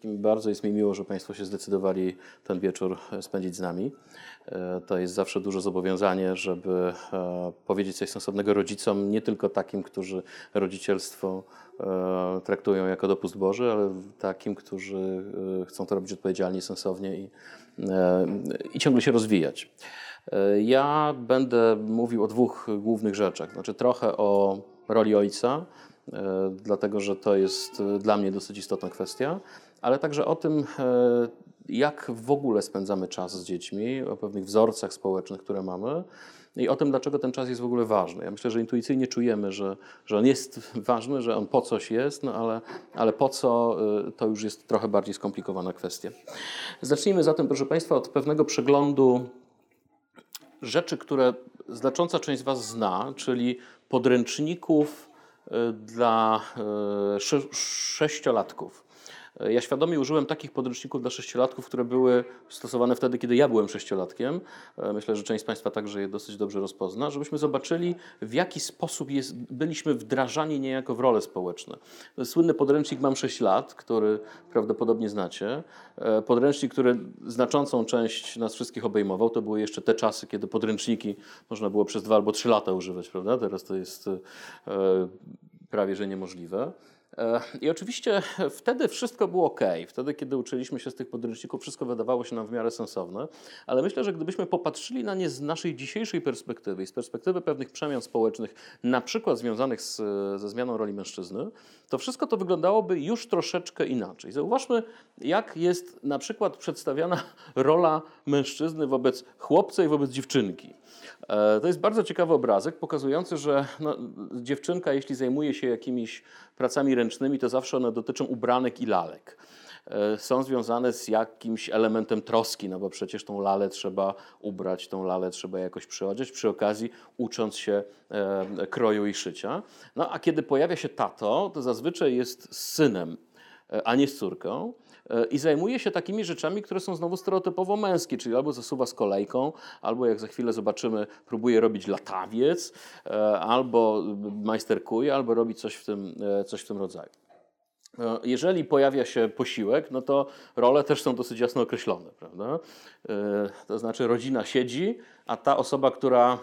wszystkim bardzo jest mi miło, że Państwo się zdecydowali ten wieczór spędzić z nami. E, to jest zawsze duże zobowiązanie, żeby e, powiedzieć coś sensownego rodzicom, nie tylko takim, którzy rodzicielstwo e, traktują jako dopust Boży, ale takim, którzy chcą to robić odpowiedzialnie, sensownie i, i ciągle się rozwijać. Ja będę mówił o dwóch głównych rzeczach. Znaczy trochę o roli ojca, dlatego że to jest dla mnie dosyć istotna kwestia, ale także o tym, jak w ogóle spędzamy czas z dziećmi, o pewnych wzorcach społecznych, które mamy i o tym, dlaczego ten czas jest w ogóle ważny. Ja myślę, że intuicyjnie czujemy, że, że on jest ważny, że on po coś jest, no ale, ale po co, y, to już jest trochę bardziej skomplikowana kwestia. Zacznijmy zatem, proszę Państwa, od pewnego przeglądu rzeczy, które znacząca część z Was zna, czyli podręczników y, dla sześciolatków. Ja świadomie użyłem takich podręczników dla sześciolatków, które były stosowane wtedy, kiedy ja byłem sześciolatkiem. E, myślę, że część z Państwa także je dosyć dobrze rozpozna, żebyśmy zobaczyli, w jaki sposób jest, byliśmy wdrażani niejako w role społeczne. Słynny podręcznik Mam 6 lat, który prawdopodobnie znacie. E, podręcznik, który znaczącą część nas wszystkich obejmował. To były jeszcze te czasy, kiedy podręczniki można było przez dwa albo trzy lata używać, prawda? Teraz to jest e, prawie że niemożliwe. E, I oczywiście wtedy wszystko było ok. Wtedy, kiedy uczyliśmy się z tych podręczników, wszystko wydawało się nam w miarę sensowne, ale myślę, że gdybyśmy popatrzyli na nie z naszej dzisiejszej perspektywy i z perspektywy pewnych przemian społecznych, na przykład związanych z, ze zmianą roli mężczyzny, to wszystko to wyglądałoby już troszeczkę inaczej. Zauważmy, jak jest na przykład przedstawiana rola mężczyzny wobec chłopca i wobec dziewczynki. E, to jest bardzo ciekawy obrazek, pokazujący, że no, dziewczynka, jeśli zajmuje się jakimiś pracami ręcznymi, to zawsze one dotyczą ubranek i lalek e, są związane z jakimś elementem troski, no bo przecież tą lalę trzeba ubrać, tą lalę trzeba jakoś przyodziać, przy okazji ucząc się e, kroju i szycia. No a kiedy pojawia się tato, to zazwyczaj jest z synem, a nie z córką. E, i zajmuje się takimi rzeczami, które są znowu stereotypowo męskie, czyli albo zasuwa z kolejką, albo jak za chwilę zobaczymy, próbuje robić latawiec, e, albo majsterkuje, albo robi coś w tym, e, coś w tym rodzaju. Jeżeli pojawia się posiłek, no to role też są dosyć jasno określone, prawda? To znaczy rodzina siedzi, a ta osoba, która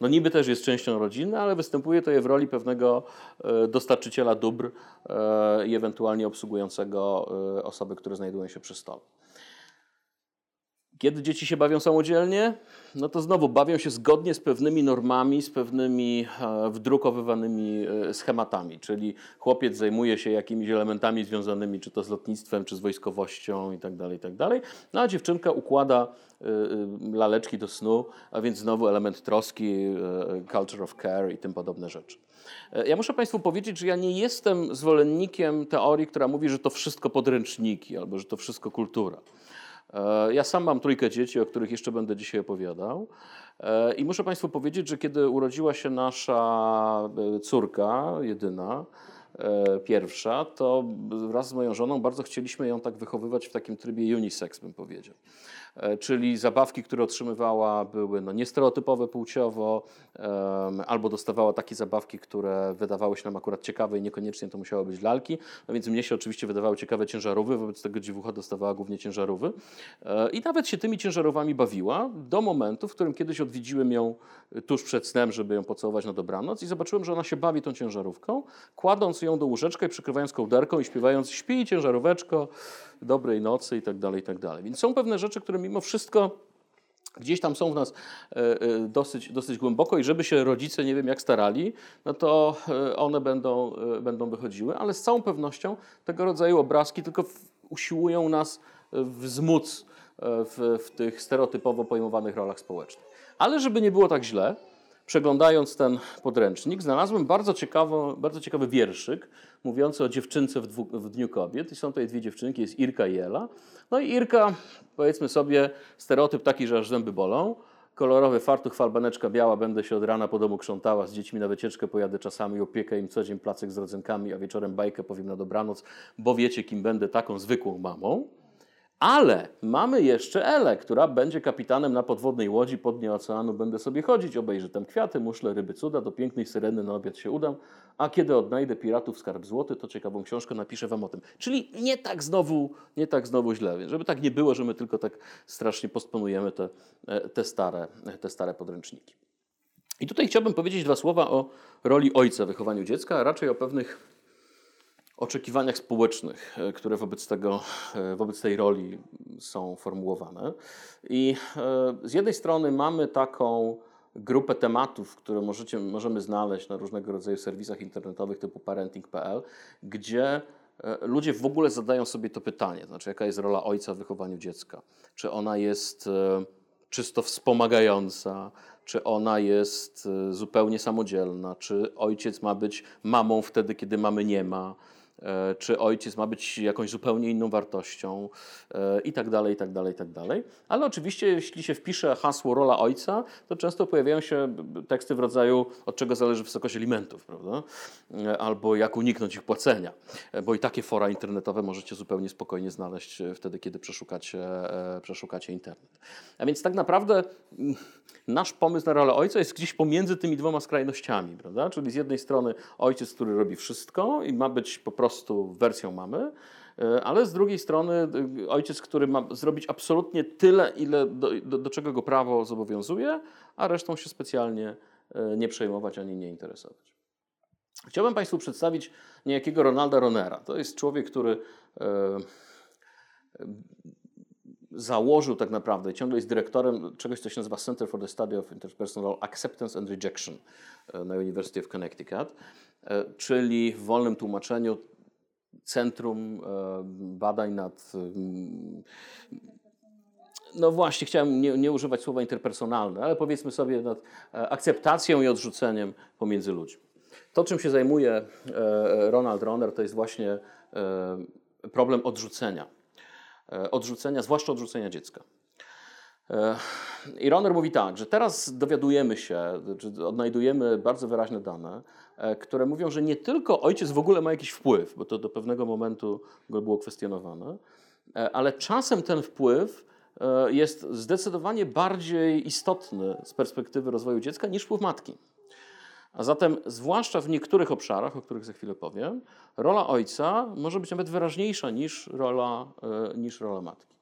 no niby też jest częścią rodziny, ale występuje to je w roli pewnego e, dostarczyciela dóbr e, i ewentualnie obsługującego e, osoby, które znajdują się przy stole. Kiedy dzieci się bawią samodzielnie, no to znowu bawią się zgodnie z pewnymi normami, z pewnymi e, wdrukowywanymi e, schematami, czyli chłopiec zajmuje się jakimiś elementami związanymi czy to z lotnictwem, czy z wojskowością itd., tak itd., tak no a dziewczynka układa e, laleczki do snu, a więc znowu element troski, culture of care i tym podobne rzeczy. Ja muszę Państwu powiedzieć, że ja nie jestem zwolennikiem teorii, która mówi, że to wszystko podręczniki albo że to wszystko kultura. E, ja sam mam trójkę dzieci, o których jeszcze będę dzisiaj opowiadał. E, I muszę Państwu powiedzieć, że kiedy urodziła się nasza e, córka, jedyna, pierwsza, to wraz z moją żoną bardzo chcieliśmy ją tak wychowywać w takim trybie unisex, bym powiedział. E, czyli zabawki, które otrzymywała były no, niestereotypowe płciowo, albo dostawała takie zabawki, które wydawały się nam akurat ciekawe i niekoniecznie to musiały być lalki, no więc mnie się oczywiście wydawały ciekawe ciężarówy, wobec tego dziewucha dostawała głównie ciężarówy e, i nawet się tymi ciężarówami bawiła do momentu, w którym kiedyś odwiedziłem ją tuż przed snem, żeby ją pocałować na dobranoc i zobaczyłem, że ona się bawi tą ciężarówką, kładąc ją do łóżeczka i przykrywając kołderką i śpiewając śpi ciężaróweczko, dobrej nocy i tak dalej, i tak dalej. Więc są pewne rzeczy, które mimo wszystko gdzieś tam są w nas e, e, dosyć, dosyć głęboko i żeby się rodzice nie wiem jak starali, no to e, one będą, będą wychodziły, ale z całą pewnością tego rodzaju obrazki tylko usiłują nas wzmóc w, w tych stereotypowo pojmowanych rolach społecznych. Ale żeby nie było tak źle, przeglądając ten podręcznik, znalazłem bardzo, ciekawo, bardzo ciekawy wierszyk mówiący o dziewczynce w, dwu, w Dniu Kobiet. I są tutaj dwie dziewczynki, jest Irka i Ela. No i Irka, powiedzmy sobie, stereotyp taki, że aż zęby bolą. Kolorowy fartuch, falbaneczka biała, będę się od rana po domu krzątała, z dziećmi na wycieczkę pojadę czasami, opiekę im co dzień placek z rodzynkami, a wieczorem bajkę powiem na dobranoc, bo wiecie, kim będę, taką zwykłą mamą. Ale mamy jeszcze Elę, która będzie kapitanem na podwodnej łodzi po dnie oceanu. Będę sobie chodzić, obejrzę tam kwiaty, muszle, ryby, cuda, do pięknej syreny na obiad się udam. A kiedy odnajdę piratów skarb złoty, to ciekawą książkę napiszę wam o tym. Czyli nie tak znowu, nie tak znowu źle. Żeby tak nie było, że my tylko tak strasznie postponujemy te, e, te, stare, te stare podręczniki. I tutaj chciałbym powiedzieć dwa słowa o roli ojca w wychowaniu dziecka, a raczej o pewnych oczekiwaniach społecznych, e, które wobec, tego, e, wobec tej roli są formułowane. I e, z jednej strony mamy taką grupę tematów, które możecie, możemy znaleźć na różnego rodzaju serwisach internetowych typu parenting.pl, gdzie ludzie w ogóle zadają sobie to pytanie, znaczy jaka jest rola ojca w wychowaniu dziecka? Czy ona jest czysto wspomagająca, czy ona jest zupełnie samodzielna, czy ojciec ma być mamą wtedy, kiedy mamy nie ma, czy ojciec ma być jakąś zupełnie inną wartością e, i tak dalej, i tak dalej, i tak dalej. Ale oczywiście, jeśli się wpisze hasło rola ojca, to często pojawiają się teksty w rodzaju od czego zależy wysokość alimentów, prawda? E, albo jak uniknąć ich płacenia, bo i takie fora internetowe możecie zupełnie spokojnie znaleźć wtedy, kiedy przeszukacie, przeszukacie internet. A więc tak naprawdę mm, nasz pomysł na rolę ojca jest gdzieś pomiędzy tymi dwoma skrajnościami, prawda? Czyli z jednej strony ojciec, który robi wszystko i ma być po prostu wersją mamy, e, ale z drugiej strony e, ojciec, który ma zrobić absolutnie tyle, ile do, do, do czego go prawo zobowiązuje, a resztą się specjalnie e, nie przejmować ani nie interesować. Chciałbym Państwu przedstawić niejakiego Ronalda Ronera. To jest człowiek, który założył tak naprawdę, ciągle jest dyrektorem czegoś, co się nazywa Center for the Study of Interpersonal Acceptance and Rejection na University of Connecticut, czyli w wolnym tłumaczeniu Centrum e, Badań nad. Mm, no właśnie, chciałem nie, nie używać słowa interpersonalne, ale powiedzmy sobie nad e, akceptacją i odrzuceniem pomiędzy ludźmi. To, czym się zajmuje e, Ronald Roner, to jest właśnie problem odrzucenia. Odrzucenia, zwłaszcza odrzucenia dziecka. I Roner mówi tak, że teraz dowiadujemy się, czy odnajdujemy bardzo wyraźne dane, które mówią, że nie tylko ojciec w ogóle ma jakiś wpływ, bo to do pewnego momentu go było kwestionowane, e, ale czasem ten wpływ e, jest zdecydowanie bardziej istotny z perspektywy rozwoju dziecka niż wpływ matki. A zatem, zwłaszcza w niektórych obszarach, o których za chwilę powiem, rola ojca może być nawet wyraźniejsza niż rola, niż rola matki.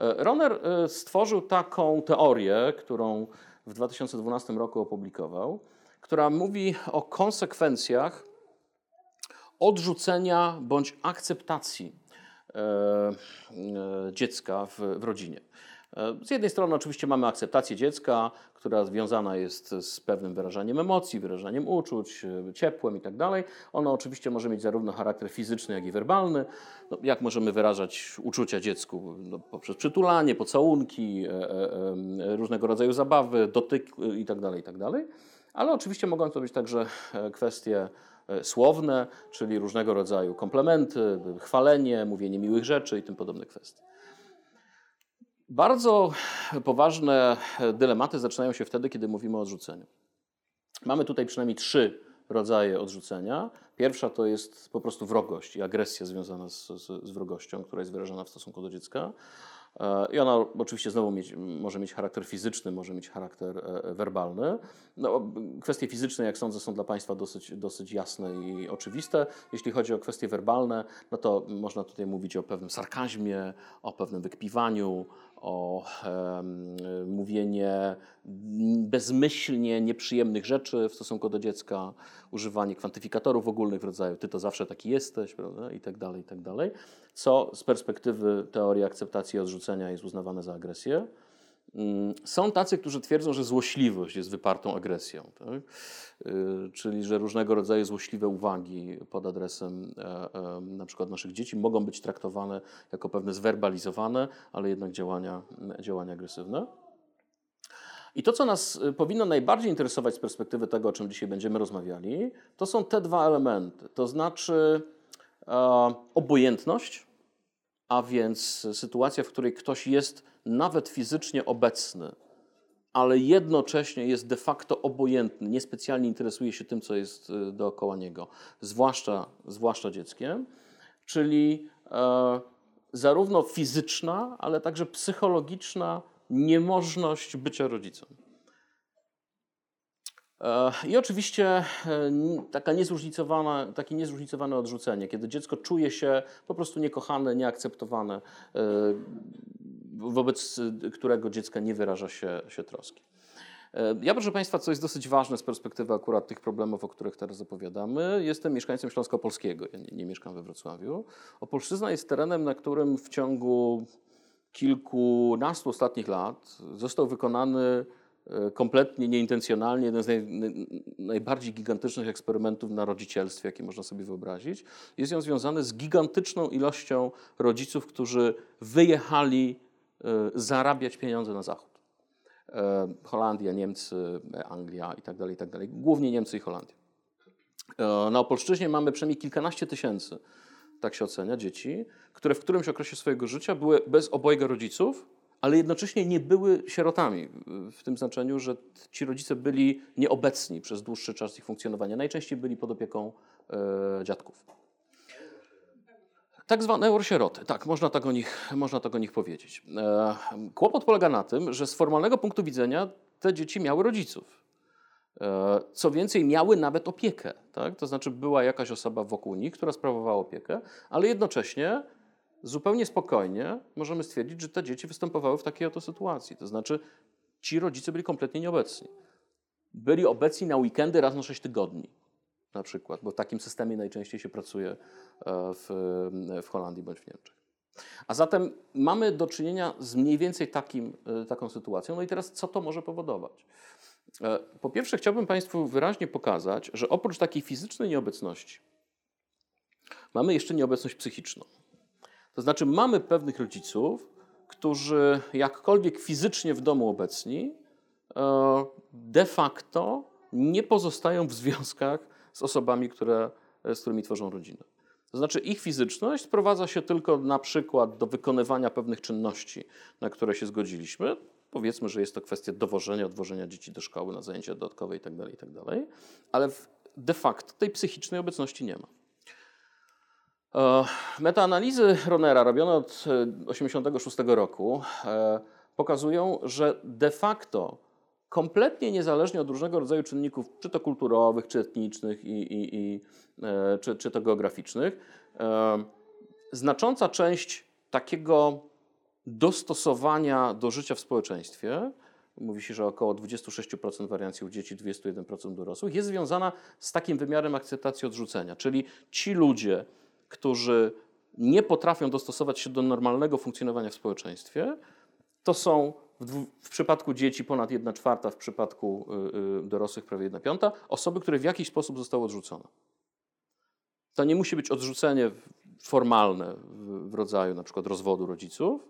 E, Roner e, stworzył taką teorię, którą w 2012 roku opublikował, która mówi o konsekwencjach odrzucenia bądź akceptacji e, dziecka w, w rodzinie. Z jednej strony oczywiście mamy akceptację dziecka, która związana jest z pewnym wyrażaniem emocji, wyrażaniem uczuć, ciepłem itd. Tak Ono oczywiście może mieć zarówno charakter fizyczny, jak i werbalny. No, jak możemy wyrażać uczucia dziecku? No, poprzez przytulanie, pocałunki, e, e, e, różnego rodzaju zabawy, dotyk itd., tak itd. Tak Ale oczywiście mogą to być także kwestie słowne, czyli różnego rodzaju komplementy, chwalenie, mówienie miłych rzeczy i tym podobne kwestie. Bardzo poważne dylematy zaczynają się wtedy, kiedy mówimy o odrzuceniu. Mamy tutaj przynajmniej trzy rodzaje odrzucenia. Pierwsza to jest po prostu wrogość i agresja związana z, z, z wrogością, która jest wyrażana w stosunku do dziecka. E, I ona oczywiście znowu mieć, może mieć charakter fizyczny, może mieć charakter e, werbalny. No, kwestie fizyczne, jak sądzę, są dla Państwa dosyć, dosyć jasne i oczywiste. Jeśli chodzi o kwestie werbalne, no to można tutaj mówić o pewnym sarkazmie, o pewnym wykpiwaniu, o e, mówienie bezmyślnie nieprzyjemnych rzeczy w stosunku do dziecka, używanie kwantyfikatorów ogólnych w rodzaju ty to zawsze taki jesteś, prawda, i tak dalej, i tak dalej, co z perspektywy teorii akceptacji i odrzucenia jest uznawane za agresję. Mm, są tacy, którzy twierdzą, że złośliwość jest wypartą agresją, tak? Y, czyli że różnego rodzaju złośliwe uwagi pod adresem e, e, na przykład naszych dzieci mogą być traktowane jako pewne zwerbalizowane, ale jednak działania, działania agresywne. I to, co nas y, powinno najbardziej interesować z perspektywy tego, o czym dzisiaj będziemy rozmawiali, to są te dwa elementy. To znaczy e, obojętność, a więc sytuacja, w której ktoś jest nawet fizycznie obecny, ale jednocześnie jest de facto obojętny, niespecjalnie interesuje się tym, co jest y, dookoła niego, zwłaszcza, zwłaszcza dzieckiem, czyli e, zarówno fizyczna, ale także psychologiczna niemożność bycia rodzicem. E, I oczywiście e, taka niezróżnicowana, takie niezróżnicowane odrzucenie, kiedy dziecko czuje się po prostu niekochane, nieakceptowane, e, wobec którego dziecka nie wyraża się, się troski. Ja, proszę Państwa, co jest dosyć ważne z perspektywy akurat tych problemów, o których teraz opowiadamy. Jestem mieszkańcem Śląska-Polskiego, ja nie, nie, mieszkam we Wrocławiu. Opolszczyzna jest terenem, na którym w ciągu kilkunastu ostatnich lat został wykonany E, kompletnie nieintencjonalnie, jeden z naj, najbardziej gigantycznych eksperymentów na rodzicielstwie, jaki można sobie wyobrazić. Jest on związany z gigantyczną ilością rodziców, którzy wyjechali e, zarabiać pieniądze na zachód. E, Holandia, Niemcy, Anglia itd., tak itd. Tak Głównie Niemcy i Holandia. Na Opolszczyźnie mamy przynajmniej kilkanaście tysięcy, tak się ocenia, dzieci, które w którymś okresie swojego życia były bez obojga rodziców, ale jednocześnie nie były sierotami, w tym znaczeniu, że ci rodzice byli nieobecni przez dłuższy czas ich funkcjonowania. Najczęściej byli pod opieką dziadków. Tak zwane eurosieroty, tak, można tak o nich, można tak o nich powiedzieć. E, kłopot polega na tym, że z formalnego punktu widzenia te dzieci miały rodziców. E, co więcej, miały nawet opiekę. Tak? To znaczy, była jakaś osoba wokół nich, która sprawowała opiekę, ale jednocześnie zupełnie spokojnie możemy stwierdzić, że te dzieci występowały w takiej oto sytuacji. To znaczy, ci rodzice byli kompletnie nieobecni. Byli obecni na weekendy raz na 6 tygodni, na przykład, bo w takim systemie najczęściej się pracuje e, w, w Holandii bądź w Niemczech. A zatem mamy do czynienia z mniej więcej takim, e, taką sytuacją. No i teraz co to może powodować? E, po pierwsze, chciałbym Państwu wyraźnie pokazać, że oprócz takiej fizycznej nieobecności, mamy jeszcze nieobecność psychiczną. To znaczy, mamy pewnych rodziców, którzy jakkolwiek fizycznie w domu obecni, de facto nie pozostają w związkach z osobami, które, z którymi tworzą rodzinę. To znaczy, ich fizyczność sprowadza się tylko na przykład do wykonywania pewnych czynności, na które się zgodziliśmy. Powiedzmy, że jest to kwestia dowożenia, odwożenia dzieci do szkoły na zajęcia dodatkowe itd., tak itd., tak ale de facto tej psychicznej obecności nie ma. E, metaanalizy Ronera robione od 1986 e, roku e, pokazują, że de facto kompletnie niezależnie od różnego rodzaju czynników, czy to kulturowych, czy etnicznych, i, i, i czy, czy to geograficznych, znacząca część takiego dostosowania do życia w społeczeństwie, mówi się, że około 26% wariancji u dzieci, 21% dorosłych, jest związana z takim wymiarem akceptacji odrzucenia. Czyli ci ludzie, którzy nie potrafią dostosować się do normalnego funkcjonowania w społeczeństwie, to są w, w przypadku dzieci ponad 1 czwarta, w przypadku y, y, dorosłych prawie 1 piąta, osoby, które w jakiś sposób zostały odrzucone. To nie musi być odrzucenie formalne w, w rodzaju na przykład rozwodu rodziców,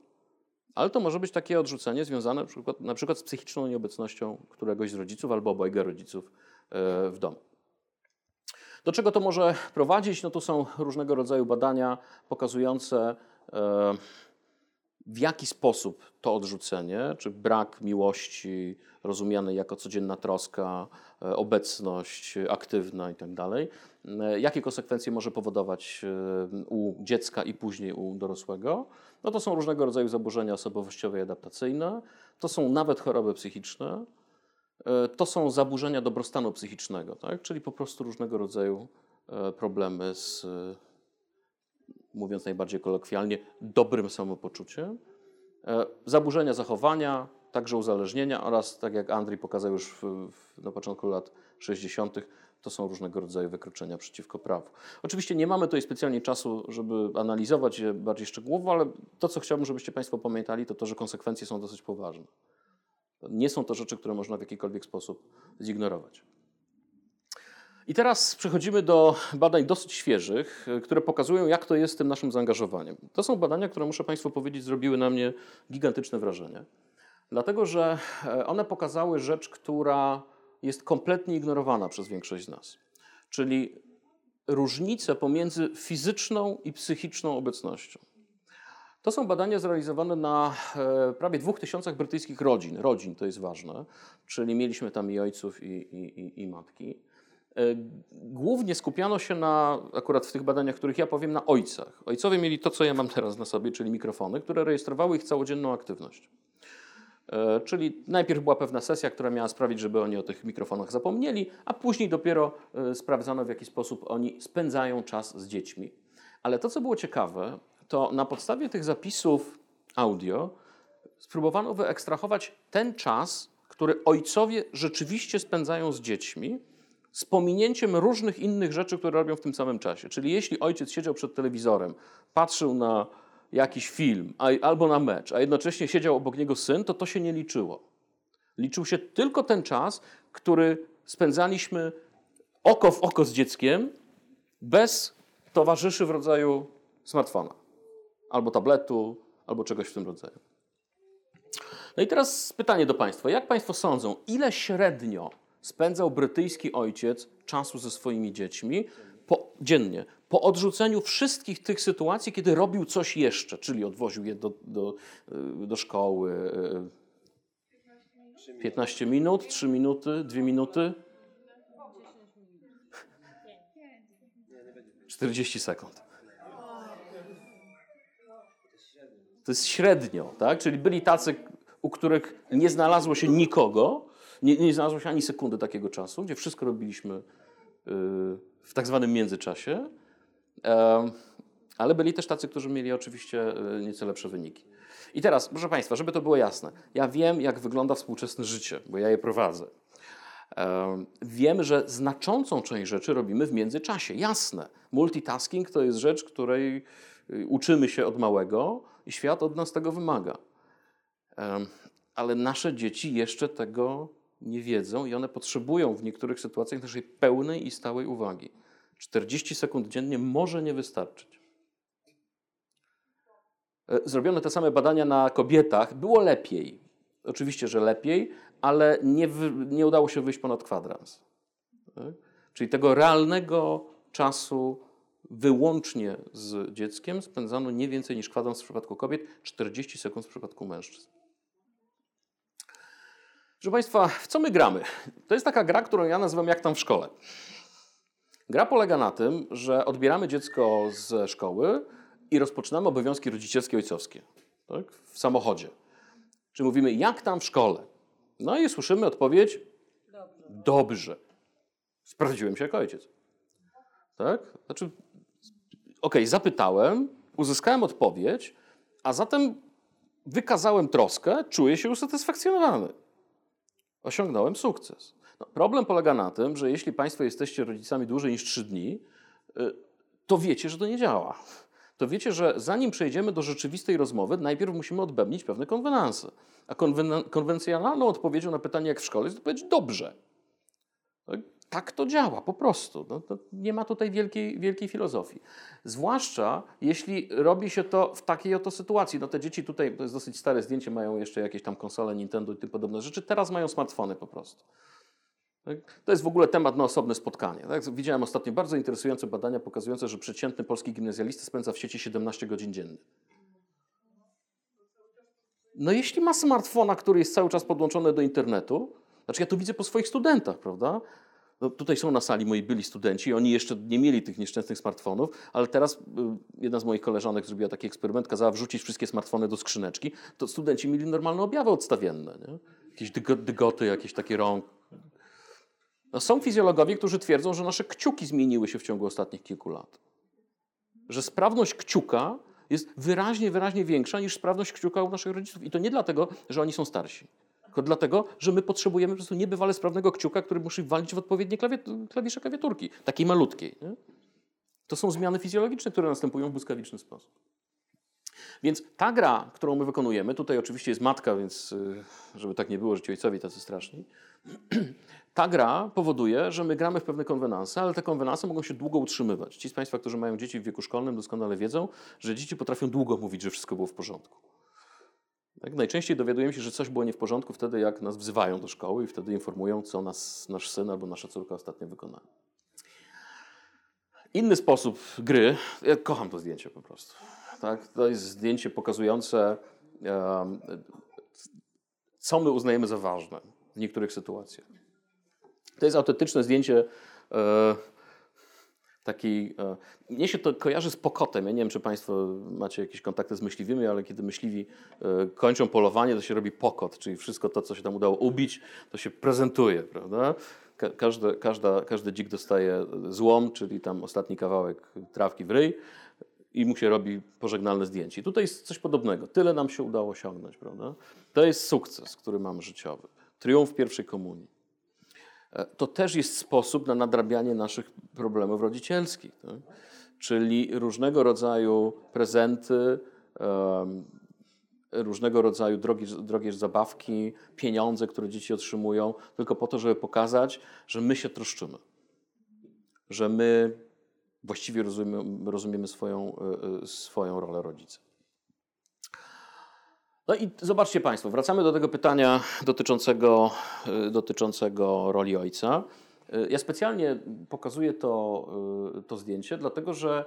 ale to może być takie odrzucenie związane na przykład, na przykład z psychiczną nieobecnością któregoś z rodziców albo obojga rodziców y, w domu. Do czego to może prowadzić? No to są różnego rodzaju badania pokazujące, e, w jaki sposób to odrzucenie, czy brak miłości rozumiany jako codzienna troska, e, obecność aktywna itd., tak e, jakie konsekwencje może powodować u dziecka i później u dorosłego. No to są różnego rodzaju zaburzenia osobowościowe i adaptacyjne, to są nawet choroby psychiczne, E, to są zaburzenia dobrostanu psychicznego, tak? czyli po prostu różnego rodzaju e, problemy z, e, mówiąc najbardziej kolokwialnie, dobrym samopoczuciem. Zaburzenia zachowania, także uzależnienia oraz, tak jak Andrzej pokazał już w, w, na początku lat 60., to są różnego rodzaju wykroczenia przeciwko prawu. Oczywiście nie mamy tutaj specjalnie czasu, żeby analizować je bardziej szczegółowo, ale to, co chciałbym, żebyście Państwo pamiętali, to to, że konsekwencje są dosyć poważne. Nie są to rzeczy, które można w jakikolwiek sposób zignorować. I teraz przechodzimy do badań dosyć świeżych, które pokazują, jak to jest z tym naszym zaangażowaniem. To są badania, które muszę Państwu powiedzieć, zrobiły na mnie gigantyczne wrażenie. Dlatego, że e, one pokazały rzecz, która jest kompletnie ignorowana przez większość z nas. Czyli różnicę pomiędzy fizyczną i psychiczną obecnością. To są badania zrealizowane na e, prawie dwóch tysiącach brytyjskich rodzin. Rodzin to jest ważne, czyli mieliśmy tam i ojców, i, i, i matki. Głównie skupiano się na, akurat w tych badaniach, których ja powiem, na ojcach. Ojcowie mieli to, co ja mam teraz na sobie, czyli mikrofony, które rejestrowały ich całodzienną aktywność. E, czyli najpierw była pewna sesja, która miała sprawić, żeby oni o tych mikrofonach zapomnieli, a później dopiero e, sprawdzano, w jaki sposób oni spędzają czas z dziećmi. Ale to, co było ciekawe, to na podstawie tych zapisów audio spróbowano wyekstrahować ten czas, który ojcowie rzeczywiście spędzają z dziećmi, z pominięciem różnych innych rzeczy, które robią w tym samym czasie. Czyli jeśli ojciec siedział przed telewizorem, patrzył na jakiś film albo na mecz, a jednocześnie siedział obok niego syn, to to się nie liczyło. Liczył się tylko ten czas, który spędzaliśmy oko w oko z dzieckiem, bez towarzyszy w rodzaju smartfona, albo tabletu, albo czegoś w tym rodzaju. No i teraz pytanie do Państwa. Jak Państwo sądzą, ile średnio spędzał brytyjski ojciec czasu ze swoimi dziećmi po, dziennie, po odrzuceniu wszystkich tych sytuacji, kiedy robił coś jeszcze, czyli odwoził je do, do, do szkoły. 15 minut, 3 minuty, 2 minuty? 40 sekund. To jest średnio, tak? Czyli byli tacy, u których nie znalazło się nikogo, nie, nie znalazło się ani sekundy takiego czasu, gdzie wszystko robiliśmy y, w tak zwanym międzyczasie. Ale byli też tacy, którzy mieli oczywiście y, nieco lepsze wyniki. I teraz, proszę Państwa, żeby to było jasne, ja wiem, jak wygląda współczesne życie, bo ja je prowadzę. Wiem, że znaczącą część rzeczy robimy w międzyczasie. Jasne, multitasking to jest rzecz, której y, uczymy się od małego i świat od nas tego wymaga. Ale nasze dzieci jeszcze tego nie wiedzą i one potrzebują w niektórych sytuacjach naszej pełnej i stałej uwagi. 40 sekund dziennie może nie wystarczyć. E, zrobiono te same badania na kobietach. Było lepiej. Oczywiście, że lepiej, ale nie, nie udało się wyjść ponad kwadrans. Tak? Czyli tego realnego czasu wyłącznie z dzieckiem spędzano nie więcej niż kwadrans w przypadku kobiet, 40 sekund w przypadku mężczyzn. Proszę Państwa, w co my gramy? To jest taka gra, którą ja nazywam jak tam w szkole. Gra polega na tym, że odbieramy dziecko ze szkoły i rozpoczynamy obowiązki rodzicielskie ojcowskie tak? w samochodzie. Czyli mówimy, jak tam w szkole? No i słyszymy odpowiedź: Dobrze. Dobrze. Sprawdziłem się jako ojciec. Tak? Znaczy, okej, okay, zapytałem, uzyskałem odpowiedź, a zatem wykazałem troskę, czuję się usatysfakcjonowany osiągnąłem sukces. No, problem polega na tym, że jeśli Państwo jesteście rodzicami dłużej niż 3 dni, y, to wiecie, że to nie działa. To wiecie, że zanim przejdziemy do rzeczywistej rozmowy, najpierw musimy odbębnić pewne konwenanse. A konwen konwencjonalną odpowiedzią na pytanie, jak w szkole, jest odpowiedź dobrze. Tak? Tak to działa, po prostu. No, nie ma tutaj wielkiej, wielkiej filozofii. Zwłaszcza jeśli robi się to w takiej oto sytuacji. No te dzieci tutaj, to jest dosyć stare zdjęcie, mają jeszcze jakieś tam konsole Nintendo i tym podobne rzeczy. Teraz mają smartfony po prostu. Tak? To jest w ogóle temat na osobne spotkanie. Tak? Widziałem ostatnio bardzo interesujące badania pokazujące, że przeciętny polski gimnazjalista spędza w sieci 17 godzin dziennie. No jeśli ma smartfona, który jest cały czas podłączony do internetu, znaczy ja to widzę po swoich studentach, prawda? No, tutaj są na sali moi byli studenci, oni jeszcze nie mieli tych nieszczęsnych smartfonów, ale teraz y, jedna z moich koleżanek zrobiła taki eksperyment, kazała wrzucić wszystkie smartfony do skrzyneczki, to studenci mieli normalne objawy odstawienne, nie? jakieś dygoty, jakieś takie rąk. No, są fizjologowie, którzy twierdzą, że nasze kciuki zmieniły się w ciągu ostatnich kilku lat. Że sprawność kciuka jest wyraźnie, wyraźnie większa niż sprawność kciuka u naszych rodziców. I to nie dlatego, że oni są starsi tylko dlatego, że my potrzebujemy po prostu niebywale sprawnego kciuka, który musi walić w odpowiednie klawisze klawiaturki, takiej malutkiej. Nie? To są zmiany fizjologiczne, które następują w błyskawiczny sposób. Więc ta gra, którą my wykonujemy, tutaj oczywiście jest matka, więc y, żeby tak nie było, że ci ojcowie tacy straszni. Ta gra powoduje, że my gramy w pewne konwenanse, ale te konwenanse mogą się długo utrzymywać. Ci z Państwa, którzy mają dzieci w wieku szkolnym, doskonale wiedzą, że dzieci potrafią długo mówić, że wszystko było w porządku. Tak? Najczęściej dowiadujemy się, że coś było nie w porządku wtedy, jak nas wzywają do szkoły i wtedy informują, co nas, nasz syn albo nasza córka ostatnio wykonali. Inny sposób gry, ja kocham to zdjęcie po prostu. Tak? To jest zdjęcie pokazujące, um, co my uznajemy za ważne w niektórych sytuacjach. To jest autentyczne zdjęcie e, taki, e, mnie się to kojarzy z pokotem. Ja nie wiem, czy Państwo macie jakieś kontakty z myśliwymi, ale kiedy myśliwi e, kończą polowanie, to się robi pokot, czyli wszystko to, co się tam udało ubić, to się prezentuje, prawda? Ka- Każdy, każda, każdy dzik dostaje złom, czyli tam ostatni kawałek trawki w ryj i mu się robi pożegnalne zdjęcie. I tutaj jest coś podobnego. Tyle nam się udało osiągnąć, prawda? To jest sukces, który mamy życiowy. Triumf pierwszej komunii. E, To też jest sposób na nadrabianie naszych problemów rodzicielskich. Tak? Czyli różnego rodzaju prezenty, em, różnego rodzaju drogie, drogie zabawki, pieniądze, które dzieci otrzymują, tylko po to, żeby pokazać, że my się troszczymy. Że my właściwie rozumiemy, rozumiemy swoją, e, e, swoją rolę rodzica. No i zobaczcie Państwo, wracamy do tego pytania dotyczącego, e, dotyczącego roli ojca. E, Ja specjalnie pokazuję to, e, to zdjęcie, dlatego że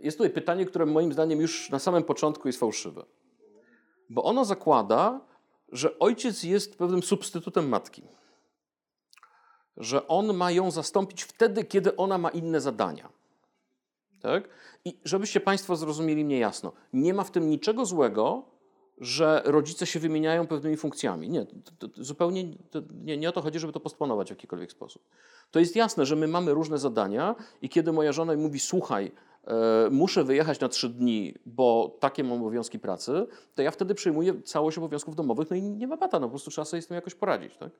jest tutaj pytanie, które moim zdaniem już na samym początku jest fałszywe. Bo ono zakłada, że ojciec jest pewnym substytutem matki. Że on ma ją zastąpić wtedy, kiedy ona ma inne zadania. Tak? I żebyście Państwo zrozumieli mnie jasno, nie ma w tym niczego złego, że rodzice się wymieniają pewnymi funkcjami. Nie, to, to zupełnie to, nie, nie o to chodzi, żeby to postponować w jakikolwiek sposób. To jest jasne, że my mamy różne zadania i kiedy moja żona mówi, słuchaj, e, muszę wyjechać na trzy dni, bo takie mam obowiązki pracy, to ja wtedy przejmuję całość obowiązków domowych, no i nie ma bata, no po prostu trzeba sobie z tym jakoś poradzić. Tak?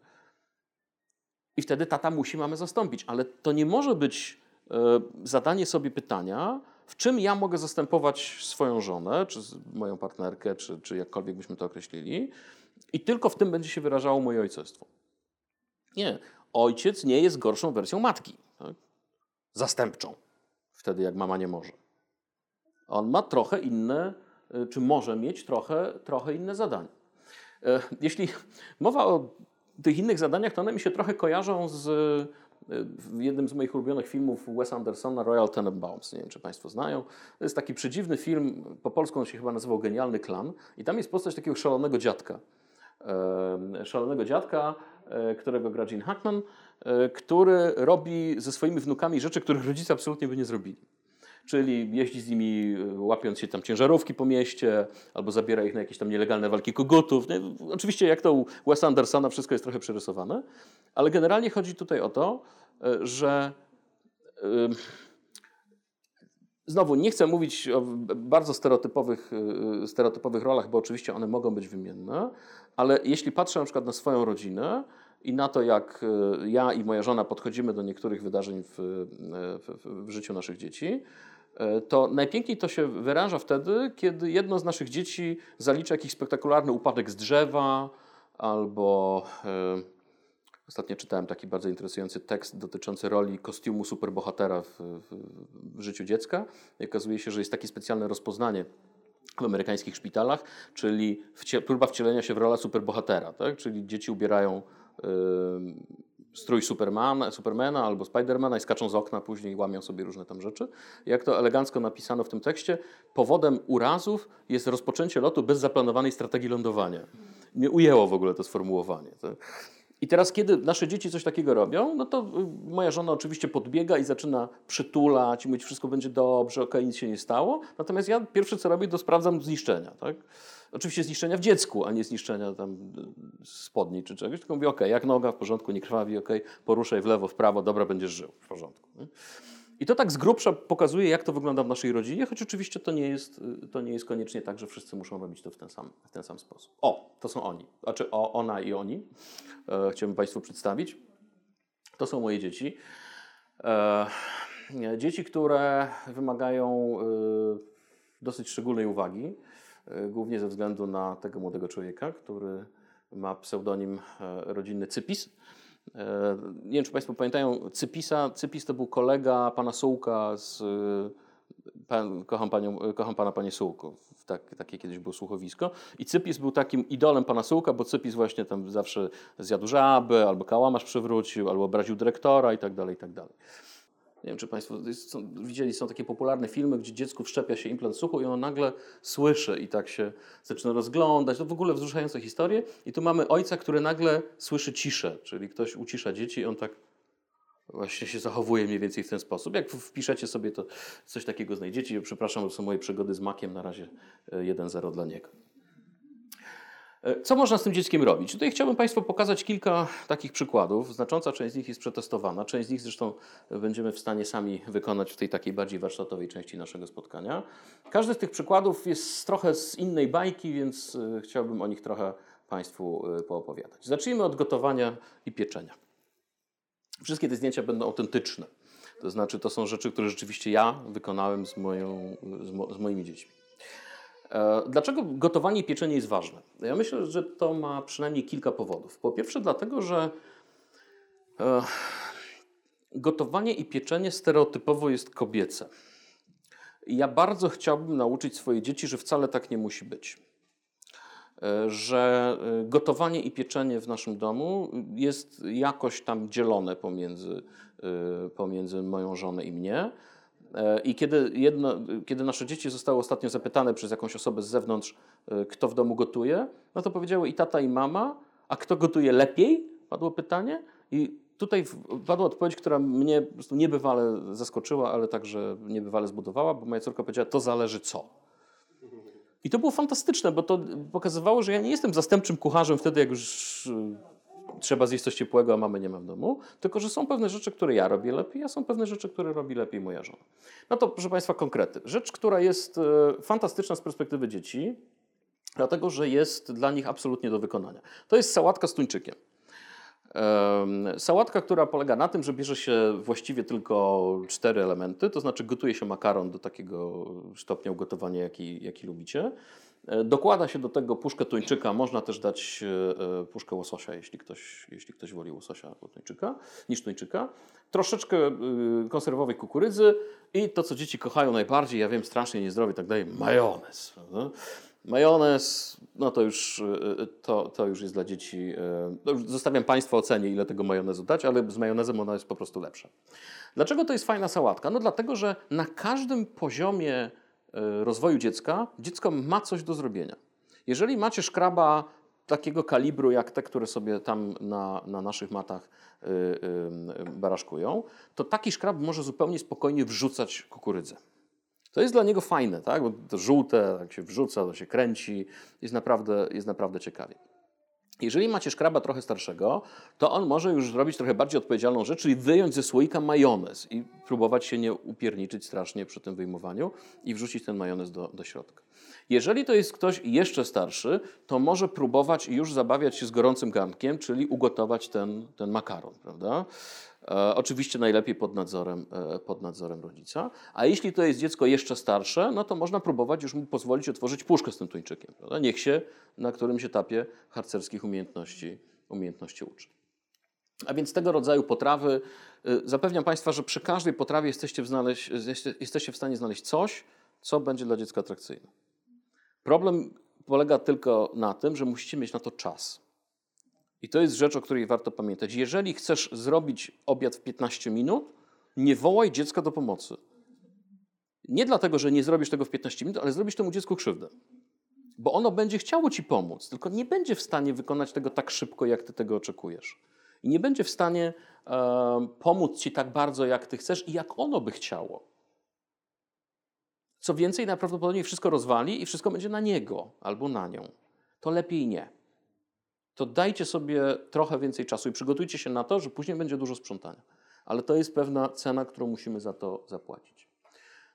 I wtedy tata musi mamę zastąpić, ale to nie może być e, zadanie sobie pytania, w czym ja mogę zastępować swoją żonę, czy moją partnerkę, czy, czy jakkolwiek byśmy to określili, i tylko w tym będzie się wyrażało moje ojcostwo. Nie. Ojciec nie jest gorszą wersją matki. Tak? Zastępczą. Wtedy, jak mama nie może. On ma trochę inne, y, czy może mieć trochę, trochę inne zadania. E, Jeśli mowa o tych innych zadaniach, to one mi się trochę kojarzą z w jednym z moich ulubionych filmów Wes Andersona, Royal Tenenbaums. Nie wiem, czy Państwo znają. To jest taki przedziwny film, po polsku on się chyba nazywał Genialny Klan. I tam jest postać takiego szalonego dziadka. Szalonego dziadka, e, którego gra Gene Hackman, e, który robi ze swoimi wnukami rzeczy, których rodzice absolutnie by nie zrobili. Czyli jeździ z nimi, y, łapiąc się tam ciężarówki po mieście, albo zabiera ich na jakieś tam nielegalne walki kogutów. Oczywiście, jak to u Wesa Andersona, wszystko jest trochę przerysowane, ale generalnie chodzi tutaj o to, y, że y, znowu nie chcę mówić o bardzo stereotypowych, stereotypowych rolach, bo oczywiście one mogą być wymienne, ale jeśli patrzę na przykład na swoją rodzinę i na to, jak ja i moja żona podchodzimy do niektórych wydarzeń w, w, w życiu naszych dzieci, to najpiękniej to się wyraża wtedy, kiedy jedno z naszych dzieci zalicza jakiś spektakularny upadek z drzewa albo y, Ostatnio czytałem taki bardzo interesujący tekst dotyczący roli kostiumu superbohatera w, w, w życiu dziecka. I okazuje się, że jest takie specjalne rozpoznanie w amerykańskich szpitalach, czyli wcie, próba wcielenia się w rolę superbohatera. Tak? Czyli dzieci ubierają y, strój Supermana, Supermana albo Spidermana i skaczą z okna, później łamią sobie różne tam rzeczy. Jak to elegancko napisano w tym tekście, powodem urazów jest rozpoczęcie lotu bez zaplanowanej strategii lądowania. Nie ujęło w ogóle to sformułowanie. Tak? I teraz, kiedy nasze dzieci coś takiego robią, no to y, moja żona oczywiście podbiega i zaczyna przytulać, i mówić, wszystko będzie dobrze, okej, nic się nie stało. Natomiast ja pierwsze co robię, to sprawdzam zniszczenia. Tak? Oczywiście zniszczenia w dziecku, a nie zniszczenia tam y, spodni czy czegoś, tylko mówię, okej, jak noga, w porządku, nie krwawi, okej, poruszaj w lewo, w prawo, dobra, będziesz żył, w porządku. Nie? I to tak z grubsza pokazuje, jak to wygląda w naszej rodzinie, choć oczywiście to nie jest, y, to nie jest koniecznie tak, że wszyscy muszą robić to w ten sam, w ten sam sposób. O, to są oni. Znaczy o, ona i oni. E, chciałbym Państwu przedstawić. To są moje dzieci. E, dzieci, które wymagają y, dosyć szczególnej uwagi, głównie ze względu na tego młodego człowieka, który ma pseudonim e, rodzinny Cypis. E, Nie wiem, czy Państwo pamiętają Cypisa. Cypis to był kolega pana Sułka z pan, kocham, panią, kocham pana panie Sułku. Tak, takie kiedyś było słuchowisko. I Cypis był takim idolem pana Sułka, bo Cypis właśnie tam zawsze zjadł żabę, albo kałamarz przewrócił, albo obraził dyrektora i tak dalej, i tak dalej. Nie wiem, czy Państwo są, widzieli, są takie popularne filmy, gdzie dziecku wszczepia się implant słuchu i ono nagle słyszy i tak się zaczyna rozglądać. To w ogóle wzruszające historie. I tu mamy ojca, który nagle słyszy ciszę, czyli ktoś ucisza dzieci i on tak właśnie się zachowuje mniej więcej w ten sposób. Jak wpiszecie sobie, to coś takiego znajdziecie. Przepraszam, to są moje przygody z makiem, na razie 1-0 dla niego. E, co można z tym dzieckiem robić? Tutaj chciałbym Państwu pokazać kilka takich przykładów. Znacząca część z nich jest przetestowana. Część z nich zresztą będziemy w stanie sami wykonać w tej takiej bardziej warsztatowej części naszego spotkania. Każdy z tych przykładów jest trochę z innej bajki, więc e, chciałbym o nich trochę Państwu e, poopowiadać. Zacznijmy od gotowania i pieczenia. Wszystkie te zdjęcia będą autentyczne. To znaczy, to są rzeczy, które rzeczywiście ja wykonałem z, moją, z, mo, z moimi dziećmi. E, dlaczego gotowanie i pieczenie jest ważne? Ja myślę, że to ma przynajmniej kilka powodów. Po pierwsze, dlatego, że e, gotowanie i pieczenie stereotypowo jest kobiece. Ja bardzo chciałbym nauczyć swoje dzieci, że wcale tak nie musi być. E, że gotowanie i pieczenie w naszym domu jest jakoś tam dzielone pomiędzy, pomiędzy moją żonę i mnie i kiedy, jedno, kiedy nasze dzieci zostały ostatnio zapytane przez jakąś osobę z zewnątrz, e, kto w domu gotuje, no to powiedziały i tata, i mama, a kto gotuje lepiej? Padło pytanie. I tutaj padła odpowiedź, która mnie po prostu niebywale zaskoczyła, ale także niebywale zbudowała, bo moja córka powiedziała, to zależy co. I to było fantastyczne, bo to pokazywało, że ja nie jestem zastępczym kucharzem wtedy, jak już trzeba zjeść coś ciepłego, a mamy nie ma w domu, tylko że są pewne rzeczy, które ja robię lepiej, a są pewne rzeczy, które robi lepiej moja żona. No to, proszę Państwa, konkrety. Rzecz, która jest e, fantastyczna z perspektywy dzieci, dlatego że jest dla nich absolutnie do wykonania. To jest sałatka z tuńczykiem. Sałatka, która polega na tym, że bierze się właściwie tylko cztery elementy, to znaczy gotuje się makaron do takiego stopnia ugotowania, jaki, jaki lubicie. E, dokłada się do tego puszkę tuńczyka, można też dać e, e, puszkę łososia, jeśli ktoś, jeśli ktoś woli łososia albo tuńczyka, niż tuńczyka. Troszeczkę konserwowej kukurydzy i to, co dzieci kochają najbardziej, ja wiem, strasznie niezdrowie i tak dalej, majonez. Prawda? Majonez, no to już, to, to już jest dla dzieci. Zostawiam Państwu ocenie, ile tego majonezu dać, ale z majonezem ona jest po prostu lepsza. Dlaczego to jest fajna sałatka? No dlatego, że na każdym poziomie rozwoju dziecka, dziecko ma coś do zrobienia. Jeżeli macie szkraba takiego kalibru, jak te, które sobie tam na, na naszych matach yy, yy, baraszkują, to taki szkrab może zupełnie spokojnie wrzucać kukurydzę. To jest dla niego fajne, tak? bo to żółte, jak się wrzuca, to się kręci, jest naprawdę, jest naprawdę ciekawie. Jeżeli macie szkraba trochę starszego, to on może już zrobić trochę bardziej odpowiedzialną rzecz, czyli wyjąć ze słoika majonez i próbować się nie upierniczyć strasznie przy tym wyjmowaniu i wrzucić ten majonez do, do środka. Jeżeli to jest ktoś jeszcze starszy, to może próbować już zabawiać się z gorącym garnkiem, czyli ugotować ten, ten makaron, prawda? E, oczywiście najlepiej pod nadzorem, e, pod nadzorem rodzica. A jeśli to jest dziecko jeszcze starsze, no to można próbować już mu pozwolić otworzyć puszkę z tym tuńczykiem. Prawda? Niech się na którymś etapie harcerskich umiejętności, umiejętności uczy. A więc tego rodzaju potrawy, e, zapewniam Państwa, że przy każdej potrawie jesteście w, znaleźć, jesteście w stanie znaleźć coś, co będzie dla dziecka atrakcyjne. Problem polega tylko na tym, że musicie mieć na to czas. I to jest rzecz, o której warto pamiętać. Jeżeli chcesz zrobić obiad w 15 minut, nie wołaj dziecka do pomocy. Nie dlatego, że nie zrobisz tego w 15 minut, ale zrobisz temu dziecku krzywdę. Bo ono będzie chciało ci pomóc, tylko nie będzie w stanie wykonać tego tak szybko, jak ty tego oczekujesz. I nie będzie w stanie e, pomóc ci tak bardzo, jak ty chcesz i jak ono by chciało. Co więcej, najprawdopodobniej wszystko rozwali i wszystko będzie na niego albo na nią. To lepiej nie to dajcie sobie trochę więcej czasu i przygotujcie się na to, że później będzie dużo sprzątania. Ale to jest pewna cena, którą musimy za to zapłacić.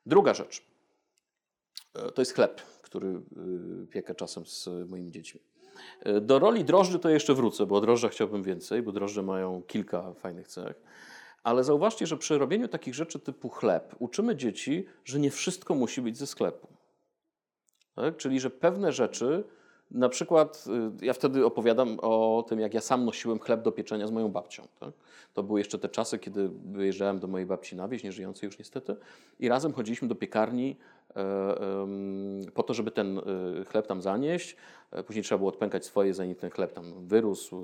Druga rzecz e, to jest chleb, który e, piekę czasem z moimi dziećmi. E, do roli drożdży to jeszcze wrócę, bo o drożdżach chciałbym więcej, bo drożdże mają kilka fajnych cech. Ale zauważcie, że przy robieniu takich rzeczy typu chleb uczymy dzieci, że nie wszystko musi być ze sklepu. Tak? Czyli, że pewne rzeczy na przykład y, ja wtedy opowiadam o tym, jak ja sam nosiłem chleb do pieczenia z moją babcią. Tak? To były jeszcze te czasy, kiedy wyjeżdżałem do mojej babci na wieś, nieżyjącej już niestety, i razem chodziliśmy do piekarni e, po to, żeby ten e, chleb tam zanieść. E, później trzeba było odpękać swoje, zanim ten chleb tam wyrósł,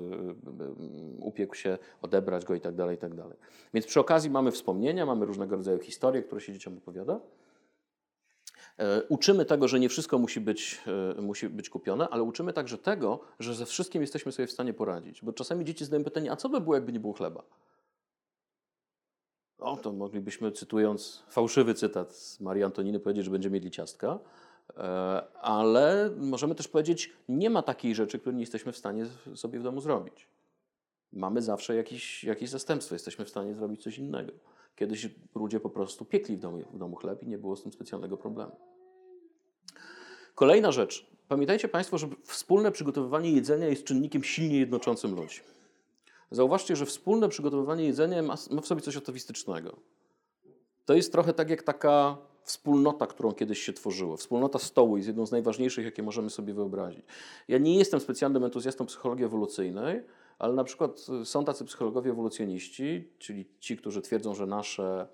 upiekł się, odebrać go i tak dalej, i tak dalej. Więc przy okazji mamy wspomnienia, mamy różnego rodzaju historie, które się dzieciom opowiada. E, uczymy tego, że nie wszystko musi być, e, musi być kupione, ale uczymy także tego, że ze wszystkim jesteśmy sobie w stanie poradzić. Bo czasami dzieci zadają pytanie, a co by było, jakby nie było chleba? O, to moglibyśmy, cytując fałszywy cytat z Marii Antoniny, powiedzieć, że będziemy mieli ciastka. E, ale możemy też powiedzieć, nie ma takiej rzeczy, której nie jesteśmy w stanie sobie w domu zrobić. Mamy zawsze jakieś, jakieś zastępstwo, jesteśmy w stanie zrobić coś innego. Kiedyś ludzie po prostu piekli w domu, w domu chleb i nie było z tym specjalnego problemu. Kolejna rzecz. Pamiętajcie Państwo, że wspólne przygotowywanie jedzenia jest czynnikiem silnie jednoczącym ludzi. Zauważcie, że wspólne przygotowywanie jedzenia ma, ma w sobie coś atawistycznego. To jest trochę tak jak taka wspólnota, którą kiedyś się tworzyło. Wspólnota stołu jest jedną z najważniejszych, jakie możemy sobie wyobrazić. Ja nie jestem specjalnym entuzjastą psychologii ewolucyjnej, ale na przykład są tacy psychologowie ewolucjoniści, czyli ci, którzy twierdzą, że nasze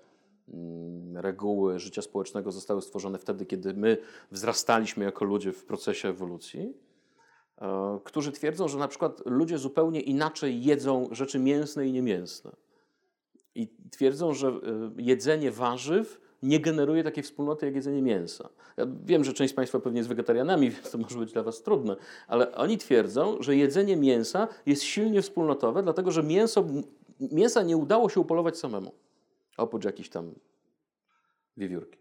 mm, reguły życia społecznego zostały stworzone wtedy, kiedy my wzrastaliśmy jako ludzie w procesie ewolucji, e, którzy twierdzą, że na przykład ludzie zupełnie inaczej jedzą rzeczy mięsne i niemięsne. I twierdzą, że e, jedzenie warzyw nie generuje takiej wspólnoty jak jedzenie mięsa. Ja wiem, że część z Państwa pewnie jest wegetarianami, więc to może być dla Was trudne, ale oni twierdzą, że jedzenie mięsa jest silnie wspólnotowe, dlatego że mięso, mięsa nie udało się upolować samemu, oprócz jakichś tam wiewiórki.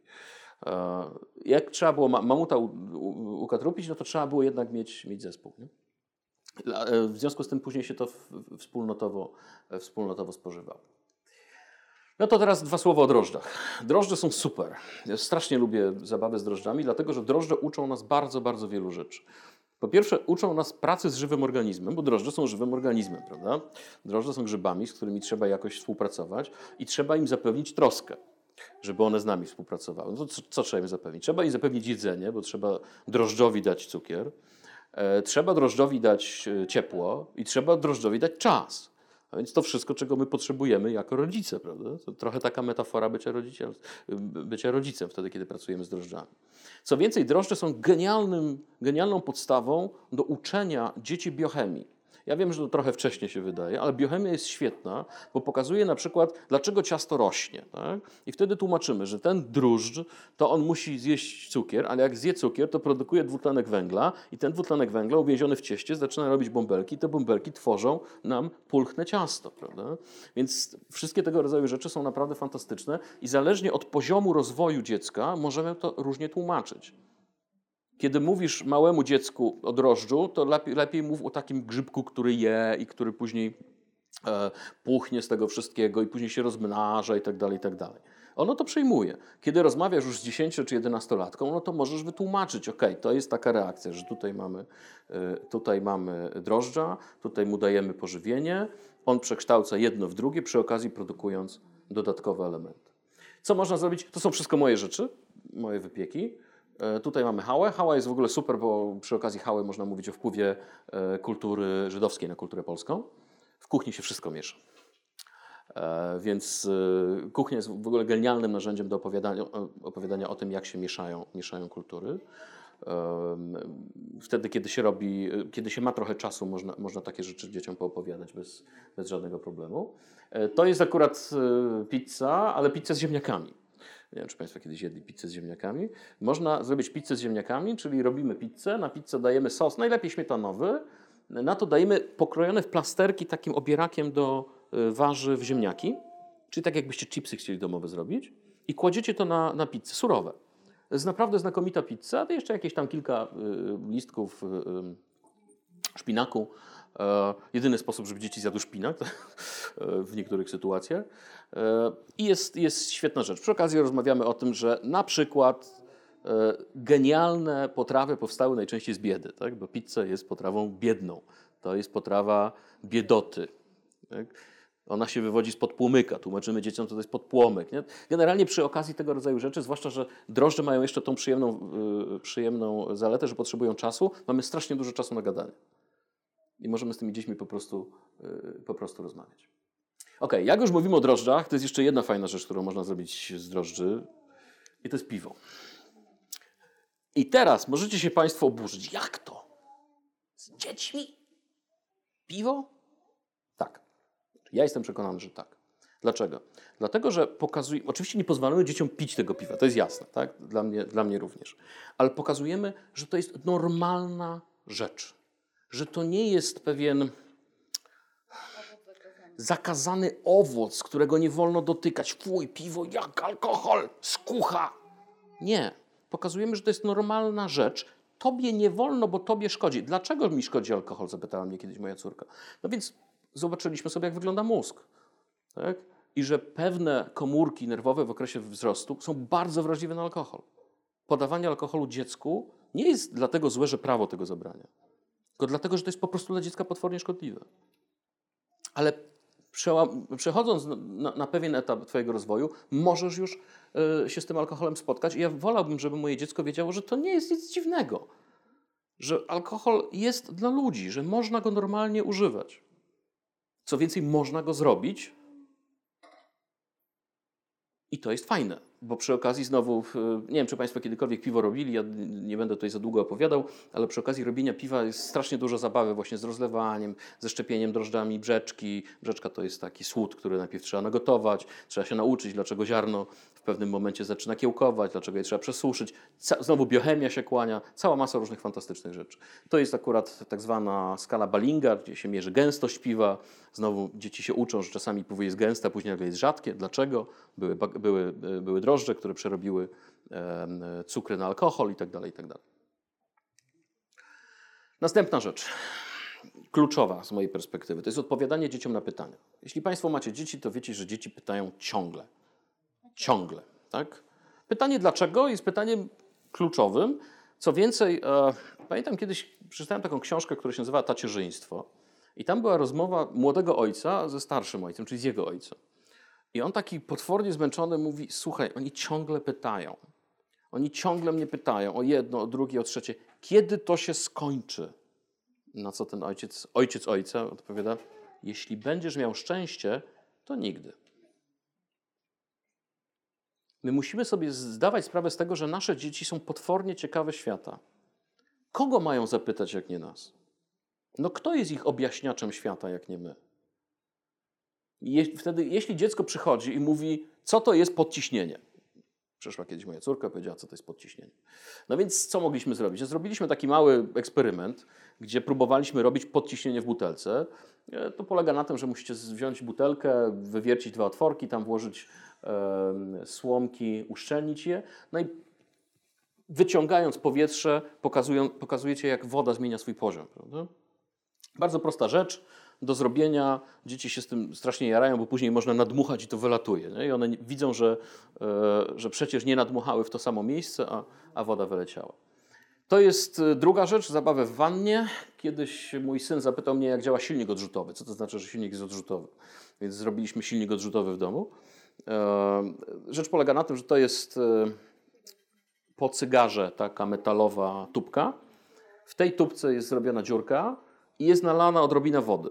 E, jak trzeba było mamuta ukatrupić, no to trzeba było jednak mieć, mieć zespół. Nie? E, w związku z tym później się to wspólnotowo, wspólnotowo spożywało. No to teraz dwa słowa o drożdżach. Drożdże są super. Ja strasznie lubię zabawę z drożdżami, dlatego że drożdże uczą nas bardzo, bardzo wielu rzeczy. Po pierwsze, uczą nas pracy z żywym organizmem, bo drożdże są żywym organizmem, prawda? Drożdże są grzybami, z którymi trzeba jakoś współpracować i trzeba im zapewnić troskę, żeby one z nami współpracowały. No to co, co trzeba im zapewnić? Trzeba im zapewnić jedzenie, bo trzeba drożdżowi dać cukier, e, trzeba drożdżowi dać e, ciepło i trzeba drożdżowi dać czas. A więc to wszystko, czego my potrzebujemy jako rodzice, prawda? To trochę taka metafora bycia, rodziciel, bycia rodzicem wtedy, kiedy pracujemy z drożdżami. Co więcej, drożdże są genialnym, genialną podstawą do uczenia dzieci biochemii. Ja wiem, że to trochę wcześnie się wydaje, ale biochemia jest świetna, bo pokazuje na przykład, dlaczego ciasto rośnie. Tak? I wtedy tłumaczymy, że ten drożdż, to on musi zjeść cukier, ale jak zje cukier, to produkuje dwutlenek węgla i ten dwutlenek węgla uwięziony w cieście zaczyna robić bąbelki. Te bąbelki tworzą nam pulchne ciasto. Prawda? Więc wszystkie tego rodzaju rzeczy są naprawdę fantastyczne i zależnie od poziomu rozwoju dziecka możemy to różnie tłumaczyć. Kiedy mówisz małemu dziecku o drożdżu, to lepiej, lepiej mów o takim grzybku, który je i który później e, puchnie z tego wszystkiego i później się rozmnaża i tak dalej, i tak dalej. Ono to przejmuje. Kiedy rozmawiasz już z 10 czy 11-latką, no to możesz wytłumaczyć, ok, to jest taka reakcja, że tutaj mamy, e, tutaj mamy drożdża, tutaj mu dajemy pożywienie, on przekształca jedno w drugie, przy okazji produkując dodatkowe elementy. Co można zrobić? To są wszystko moje rzeczy, moje wypieki. E, tutaj mamy hałę. Hała jest w ogóle super, bo przy okazji hały można mówić o wpływie e, kultury żydowskiej na kulturę polską. W kuchni się wszystko miesza. E, więc kuchnia jest w ogóle genialnym narzędziem do opowiadania, opowiadania o tym, jak się mieszają, mieszają kultury. Wtedy, kiedy się robi, kiedy się ma trochę czasu, można, można takie rzeczy dzieciom poopowiadać bez, bez żadnego problemu. To jest akurat pizza, ale pizza z ziemniakami. Nie wiem, czy Państwo kiedyś jedli pizzę z ziemniakami. Można zrobić pizzę z ziemniakami, czyli robimy pizzę, na pizzę dajemy sos, najlepiej śmietanowy, na to dajemy pokrojone w plasterki takim obierakiem do y, warzyw ziemniaki, czyli tak jakbyście chipsy chcieli domowe zrobić. I kładziecie to na, na pizzę, surowe. Jest naprawdę znakomita pizza, to jeszcze jakieś tam kilka y, listków y, szpinaku, E, jedyny sposób, żeby dzieci zjadły szpinak w niektórych sytuacjach. E, I jest, jest świetna rzecz. Przy okazji rozmawiamy o tym, że na przykład e, genialne potrawy powstały najczęściej z biedy, tak? bo pizza jest potrawą biedną. To jest potrawa biedoty. Tak? Ona się wywodzi z podpłomyka. Tłumaczymy dzieciom, co to jest podpłomyk. Nie? Generalnie przy okazji tego rodzaju rzeczy, zwłaszcza, że drożdże mają jeszcze tą przyjemną, yy, przyjemną zaletę, że potrzebują czasu, mamy strasznie dużo czasu na gadanie i możemy z tymi dziećmi po prostu, y, po prostu rozmawiać. Ok, jak już mówimy o drożdżach, to jest jeszcze jedna fajna rzecz, którą można zrobić z drożdży i to jest piwo. I teraz możecie się Państwo oburzyć. Jak to? Z dziećmi? Piwo? Tak. Ja jestem przekonany, że tak. Dlaczego? Dlatego, że pokazujemy, oczywiście nie pozwalamy dzieciom pić tego piwa, to jest jasne, tak? Dla mnie, dla mnie również. Ale pokazujemy, że to jest normalna rzecz że to nie jest pewien zakazany owoc, którego nie wolno dotykać. Fuj, piwo jak alkohol, skucha. Nie. Pokazujemy, że to jest normalna rzecz. Tobie nie wolno, bo tobie szkodzi. Dlaczego mi szkodzi alkohol? Zapytała mnie kiedyś moja córka. No więc zobaczyliśmy sobie, jak wygląda mózg. Tak? I że pewne komórki nerwowe w okresie wzrostu są bardzo wrażliwe na alkohol. Podawanie alkoholu dziecku nie jest dlatego złe, że prawo tego zabrania, tylko dlatego, że to jest po prostu dla dziecka potwornie szkodliwe. Ale przechodząc na, pewien etap Twojego rozwoju, możesz już y, się z tym alkoholem spotkać. I ja wolałbym, żeby moje dziecko wiedziało, że to nie jest nic dziwnego. Że alkohol jest dla ludzi, że można go normalnie używać. Co więcej, można go zrobić. I to jest fajne bo przy okazji znowu, nie wiem, czy Państwo kiedykolwiek piwo robili, ja nie będę tutaj za długo opowiadał, ale przy okazji robienia piwa jest strasznie dużo zabawy właśnie z rozlewaniem, ze szczepieniem drożdżami brzeczki. Brzeczka to jest taki słód, który najpierw trzeba nagotować, trzeba się nauczyć, dlaczego ziarno w pewnym momencie zaczyna kiełkować, dlaczego je trzeba przesuszyć. Znowu biochemia się kłania, cała masa różnych fantastycznych rzeczy. To jest akurat tak zwana skala Ballinga, gdzie się mierzy gęstość piwa. Znowu dzieci się uczą, że czasami piwo jest gęste, a później nagle jest rzadkie. Dlaczego? Były, były, były drożdże drożdże, które przerobiły cukry na alkohol itd. Tak itd. Tak Następna rzecz, kluczowa z mojej perspektywy, to jest odpowiadanie dzieciom na pytania. Jeśli Państwo macie dzieci, to wiecie, że dzieci pytają ciągle. Ciągle, tak? Pytanie dlaczego jest pytaniem kluczowym. Co więcej, e, pamiętam kiedyś przeczytałem taką książkę, która się nazywa Tacierzyństwo. I tam była rozmowa młodego ojca ze starszym ojcem, czyli z jego ojcem. I on taki potwornie zmęczony mówi: Słuchaj, oni ciągle pytają. Oni ciągle mnie pytają o jedno, o drugie, o trzecie. Kiedy to się skończy? Na co ten ojciec, ojciec ojca odpowiada: Jeśli będziesz miał szczęście, to nigdy. My musimy sobie zdawać sprawę z tego, że nasze dzieci są potwornie ciekawe świata. Kogo mają zapytać, jak nie nas? No kto jest ich objaśniaczem świata, jak nie my? Je, wtedy, jeśli dziecko przychodzi i mówi, co to jest podciśnienie, Przyszła kiedyś moja córka, powiedziała, co to jest podciśnienie. No więc co mogliśmy zrobić? Zrobiliśmy taki mały eksperyment, gdzie próbowaliśmy robić podciśnienie w butelce. E, to polega na tym, że musicie wziąć butelkę, wywiercić dwa otworki, tam włożyć e, słomki, uszczelnić je. No i wyciągając powietrze, pokazują, pokazujecie, jak woda zmienia swój poziom. Prawda? Bardzo prosta rzecz do zrobienia. Dzieci się z tym strasznie jarają, bo później można nadmuchać i to wylatuje. Nie? I one widzą, że, e, że przecież nie nadmuchały w to samo miejsce, a, a woda wyleciała. To jest e, druga rzecz, zabawę w wannie. Kiedyś mój syn zapytał mnie, jak działa silnik odrzutowy. Co to znaczy, że silnik jest odrzutowy? Więc zrobiliśmy silnik odrzutowy w domu. E, rzecz polega na tym, że to jest po cygarze taka metalowa tubka. W tej tubce jest zrobiona dziurka i jest nalana odrobina wody.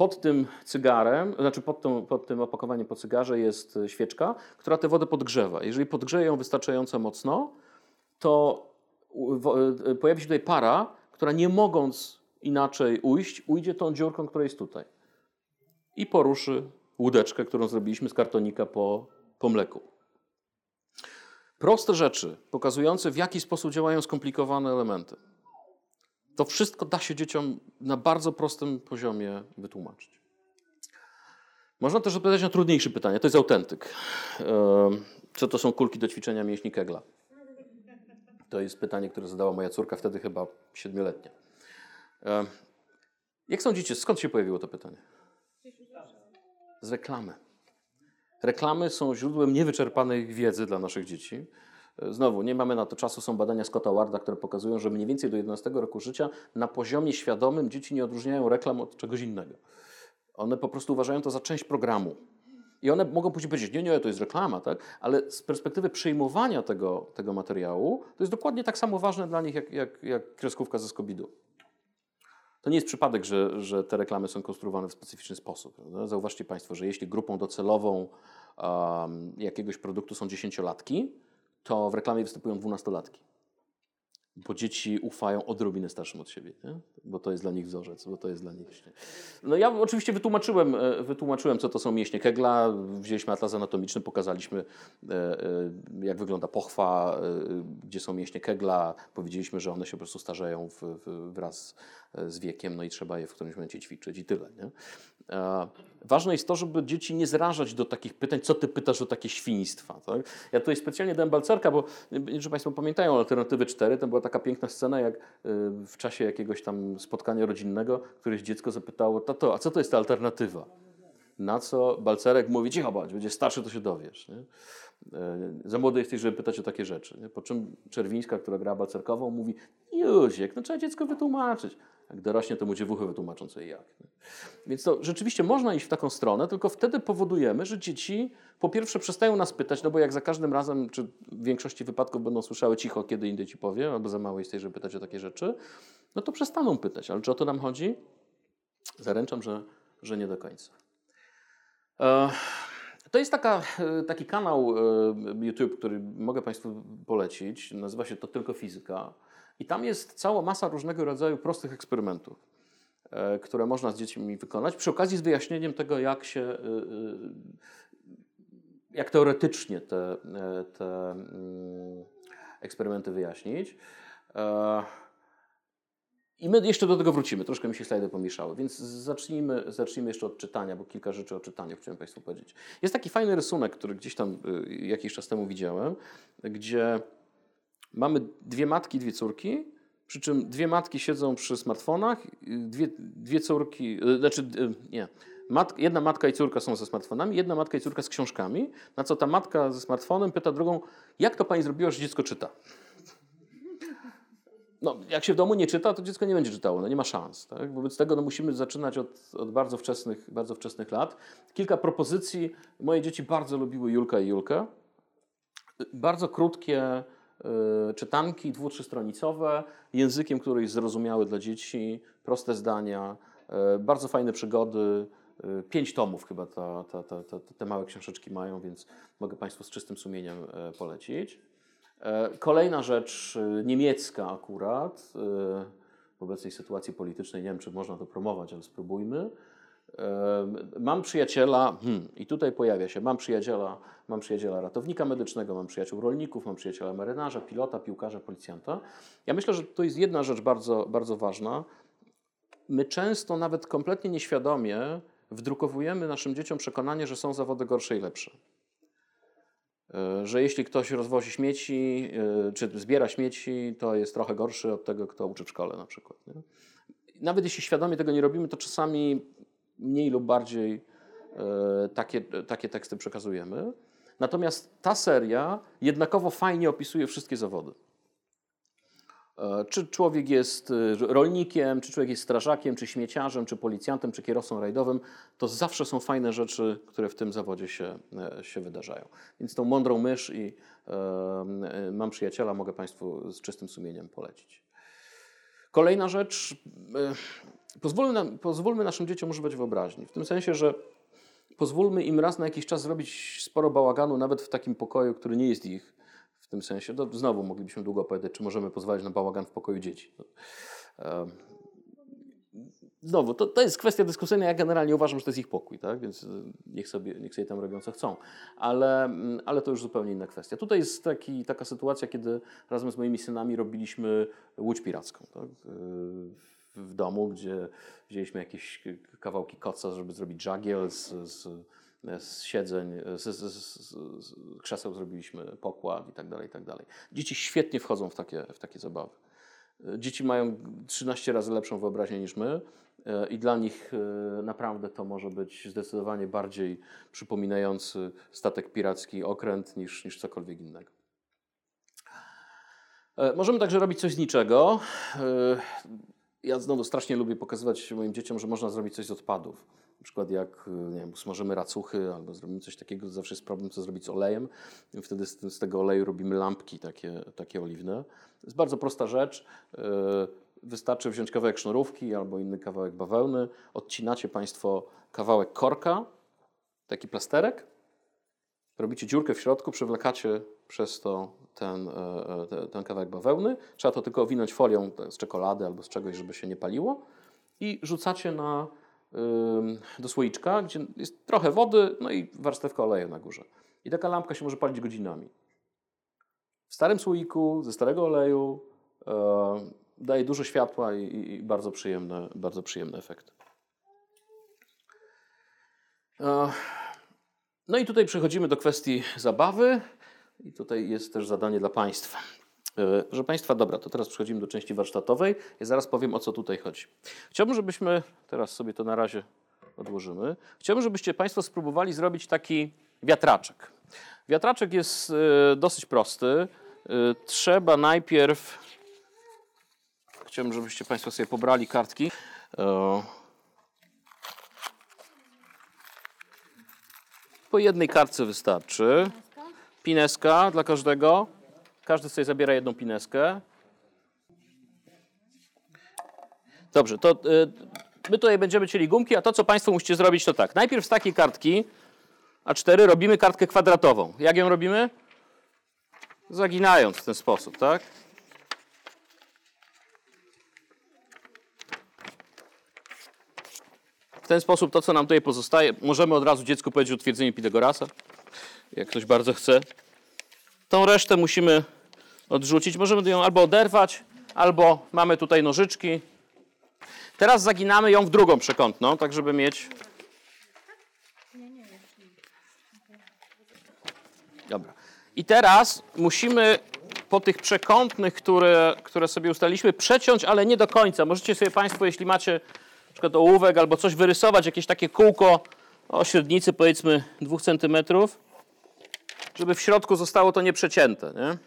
Pod tym cygarem, znaczy pod, pod tym opakowaniem po cygarze jest świeczka, która tę wodę podgrzewa. Jeżeli podgrzeje ją wystarczająco mocno, to e, pojawi się tutaj para, która nie mogąc inaczej ujść, ujdzie tą dziurką, która jest tutaj. I poruszy łódeczkę, którą zrobiliśmy z kartonika po, po mleku. Proste rzeczy, pokazujące w jaki sposób działają skomplikowane elementy. To wszystko da się dzieciom na bardzo prostym poziomie wytłumaczyć. Można też odpowiedzieć na trudniejsze pytanie. To jest autentyk. Co to są kulki do ćwiczenia mięśni Kegla? To jest pytanie, które zadała moja córka, wtedy chyba siedmioletnia. Jak sądzicie, skąd się pojawiło to pytanie? Z reklamy. Reklamy są źródłem niewyczerpanej wiedzy dla naszych dzieci. Znowu, nie mamy na to czasu, są badania Scotta Warda, które pokazują, że mniej więcej do 11 roku życia na poziomie świadomym dzieci nie odróżniają reklam od czegoś innego. One po prostu uważają to za część programu. I one mogą później powiedzieć, nie, nie, to jest reklama, tak? ale z perspektywy przyjmowania tego, tego materiału, to jest dokładnie tak samo ważne dla nich, jak, jak, jak kreskówka ze Skobidu. To nie jest przypadek, że, że te reklamy są konstruowane w specyficzny sposób. Prawda? Zauważcie Państwo, że jeśli grupą docelową um, jakiegoś produktu są dziesięciolatki, to w reklamie występują dwunastolatki. Bo dzieci ufają odrobinę starszym od siebie, nie? bo to jest dla nich wzorzec, bo to jest dla nich. No ja oczywiście wytłumaczyłem, e, wytłumaczyłem, co to są mięśnie Kegla. Wzięliśmy atlas anatomiczny, pokazaliśmy, e, e, jak wygląda pochwa, gdzie są mięśnie Kegla. Powiedzieliśmy, że one się po prostu starzeją wraz z wiekiem, no i trzeba je w którymś momencie ćwiczyć i tyle. Nie? Ważne jest to, żeby dzieci nie zrażać do takich pytań, co ty pytasz o takie świństwa. Tak? Ja tutaj specjalnie dałem balcerka, bo że Państwo pamiętają Alternatywy 4, to była taka piękna scena, jak y, w czasie jakiegoś tam spotkania rodzinnego, któreś dziecko zapytało, tato, a co to jest ta alternatywa? Na co Balcerek mówi, cicho bądź, będzie starszy, to się dowiesz. Nie? E, za młody jesteś, żeby pytać o takie rzeczy. Nie? Po czym Czerwińska, która gra Balcerkową, mówi, Józiek, no trzeba dziecko wytłumaczyć. Jak dorośnie, to mu dziewuchy wytłumaczą co i jak. Więc to rzeczywiście można iść w taką stronę, tylko wtedy powodujemy, że dzieci po pierwsze przestają nas pytać, no bo jak za każdym razem, czy w większości wypadków będą słyszały cicho, kiedy indziej ci powiem, albo za mało jesteś, żeby pytać o takie rzeczy, no to przestaną pytać. Ale czy o to nam chodzi? Zaręczam, że, że nie do końca. E, to jest taka, e, taki kanał e, YouTube, który mogę Państwu polecić. Nazywa się To Tylko Fizyka. I tam jest cała masa różnego rodzaju prostych eksperymentów, które można z dziećmi wykonać, przy okazji z wyjaśnieniem tego, jak się, jak teoretycznie te, te mm, eksperymenty wyjaśnić. I my jeszcze do tego wrócimy, troszkę mi się slajdy pomieszały, więc zacznijmy, zacznijmy jeszcze od czytania, bo kilka rzeczy o czytaniu chciałem Państwu powiedzieć. Jest taki fajny rysunek, który gdzieś tam jakiś czas temu widziałem, gdzie mamy dwie matki, dwie córki, przy czym dwie matki siedzą przy smartfonach, dwie, dwie córki, y, znaczy y, nie, mat, jedna matka i córka są ze smartfonami, jedna matka i córka z książkami, na co ta matka ze smartfonem pyta drugą, jak to pani zrobiła, że dziecko czyta? no, jak się w domu nie czyta, to dziecko nie będzie czytało, no nie ma szans. Tak? Wobec tego no, musimy zaczynać od, od bardzo, wczesnych, bardzo wczesnych lat. Kilka propozycji. Moje dzieci bardzo lubiły Julka i Julkę. Bardzo krótkie czytanki, dwu, trzystronicowe, językiem, który jest zrozumiały dla dzieci, proste zdania, y, bardzo fajne przygody. Y, pięć tomów chyba ta, ta, ta, te małe książeczki mają, więc mogę Państwu z czystym sumieniem polecić. Kolejna rzecz, niemiecka akurat, w obecnej sytuacji politycznej, nie wiem czy można to promować, ale spróbujmy. Mam przyjaciela, hmm, i tutaj pojawia się, mam przyjaciela, mam przyjaciela ratownika medycznego, mam przyjaciół rolników, mam przyjaciela marynarza, pilota, piłkarza, policjanta. Ja myślę, że to jest jedna rzecz bardzo, bardzo ważna. My często nawet kompletnie nieświadomie wdrukowujemy naszym dzieciom przekonanie, że są zawody gorsze i lepsze. E, że jeśli ktoś rozwozi śmieci, e, czy zbiera śmieci, to jest trochę gorszy od tego, kto uczy w szkole na przykład. Nie? Nawet jeśli świadomie tego nie robimy, to czasami mniej lub bardziej e, takie, takie teksty przekazujemy. Natomiast ta seria jednakowo fajnie opisuje wszystkie zawody. E, czy człowiek jest e, rolnikiem, czy człowiek jest strażakiem, czy śmieciarzem, czy policjantem, czy kierowcą rajdowym, to zawsze są fajne rzeczy, które w tym zawodzie się, się wydarzają. Więc tą mądrą mysz i e, mam przyjaciela, mogę Państwu z czystym sumieniem polecić. Kolejna rzecz, pozwólmy, nam, pozwólmy naszym dzieciom używać wyobraźni. W tym sensie, że pozwólmy im raz na jakiś czas zrobić sporo bałaganu, nawet w takim pokoju, który nie jest ich w tym sensie. To znowu moglibyśmy długo opowiadać, czy możemy pozwolić na bałagan w pokoju dzieci. Znowu, to, to jest kwestia dyskusyjna. Ja generalnie uważam, że to jest ich pokój, tak? więc y, niech sobie, niech sobie tam robią co chcą. Ale, mm, ale to już zupełnie inna kwestia. Tutaj jest taki, taka sytuacja, kiedy razem z moimi synami robiliśmy łódź piracką. Tak? W domu, gdzie wzięliśmy jakieś kawałki koca, żeby zrobić żagiel z, z z siedzeń, z, z, krzeseł zrobiliśmy pokład i tak dalej, i tak dalej. Dzieci świetnie wchodzą w takie, w takie zabawy. Dzieci mają 13 razy lepszą wyobraźnię niż my e, i dla nich e, naprawdę to może być zdecydowanie bardziej przypominający statek piracki okręt niż, niż cokolwiek innego. E, możemy także robić coś z niczego. Ja znowu strasznie lubię pokazywać moim dzieciom, że można zrobić coś z odpadów. Na przykład jak nie wiem, smażymy racuchy albo zrobimy coś takiego, to zawsze jest problem, co zrobić z olejem. I wtedy z, z, tego oleju robimy lampki takie, takie oliwne. To jest bardzo prosta rzecz. E, wystarczy wziąć kawałek sznurówki albo inny kawałek bawełny. Odcinacie Państwo kawałek korka, taki plasterek. Robicie dziurkę w środku, przewlekacie przez to ten, e, e, ten kawałek bawełny. Trzeba to tylko owinąć folią z czekolady albo z czegoś, żeby się nie paliło. I rzucacie na do słoiczka, gdzie jest trochę wody, no i warstewka oleju na górze. I taka lampka się może palić godzinami. W starym słoiku, ze starego oleju, e, daje dużo światła i, bardzo, przyjemne, bardzo przyjemny efekt. No i tutaj przechodzimy do kwestii zabawy. I tutaj jest też zadanie dla Państwa. E, proszę Państwa, dobra, to teraz przechodzimy do części warsztatowej. Ja zaraz powiem, o co tutaj chodzi. Chciałbym, żebyśmy, teraz sobie to na razie odłożymy. Chciałbym, żebyście Państwo spróbowali zrobić taki wiatraczek. Wiatraczek jest e, dosyć prosty. E, trzeba najpierw, chciałbym, żebyście Państwo sobie pobrali kartki. Po jednej kartce wystarczy. Pineska dla każdego. Każdy sobie zabiera jedną pineskę. Dobrze, to y, my tutaj będziemy chcieli gumki, a to, co Państwo musicie zrobić, to tak. Najpierw z takiej kartki A4 robimy kartkę kwadratową. Jak ją robimy? Zaginając w ten sposób, tak? Ten sposób to, co nam tutaj pozostaje, możemy od razu dziecku powiedzieć o twierdzeniu Pitagorasa, jak ktoś bardzo chce. Tą resztę musimy odrzucić. Możemy ją albo oderwać, albo mamy tutaj nożyczki. Teraz zaginamy ją w drugą przekątną, tak żeby mieć... Dobra. I teraz musimy po tych przekątnych, które, które sobie ustaliliśmy, przeciąć, ale nie do końca. Możecie sobie Państwo, jeśli macie na przykład ołówek albo coś, wyrysować, jakieś takie kółko o średnicy powiedzmy 2 cm, żeby w środku zostało to nieprzecięte. Nie?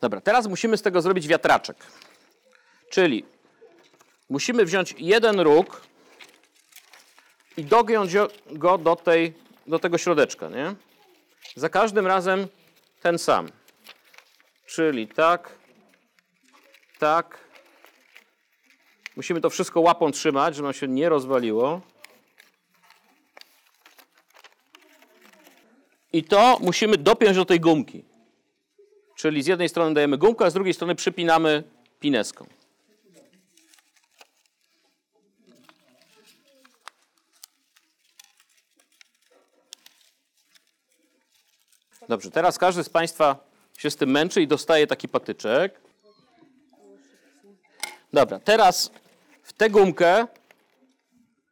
Dobra, teraz musimy z tego zrobić wiatraczek. Czyli musimy wziąć jeden róg i dogiąć go do, tej, do tego środeczka. Nie? Za każdym razem ten sam. Czyli tak, tak. Musimy to wszystko łapą trzymać, żeby ono się nie rozwaliło. I to musimy dopiąć do tej gumki. Czyli z jednej strony dajemy gumkę, a z drugiej strony przypinamy pineską. Dobrze, teraz każdy z Państwa się z tym męczy i dostaje taki patyczek. Dobra, teraz w tę gumkę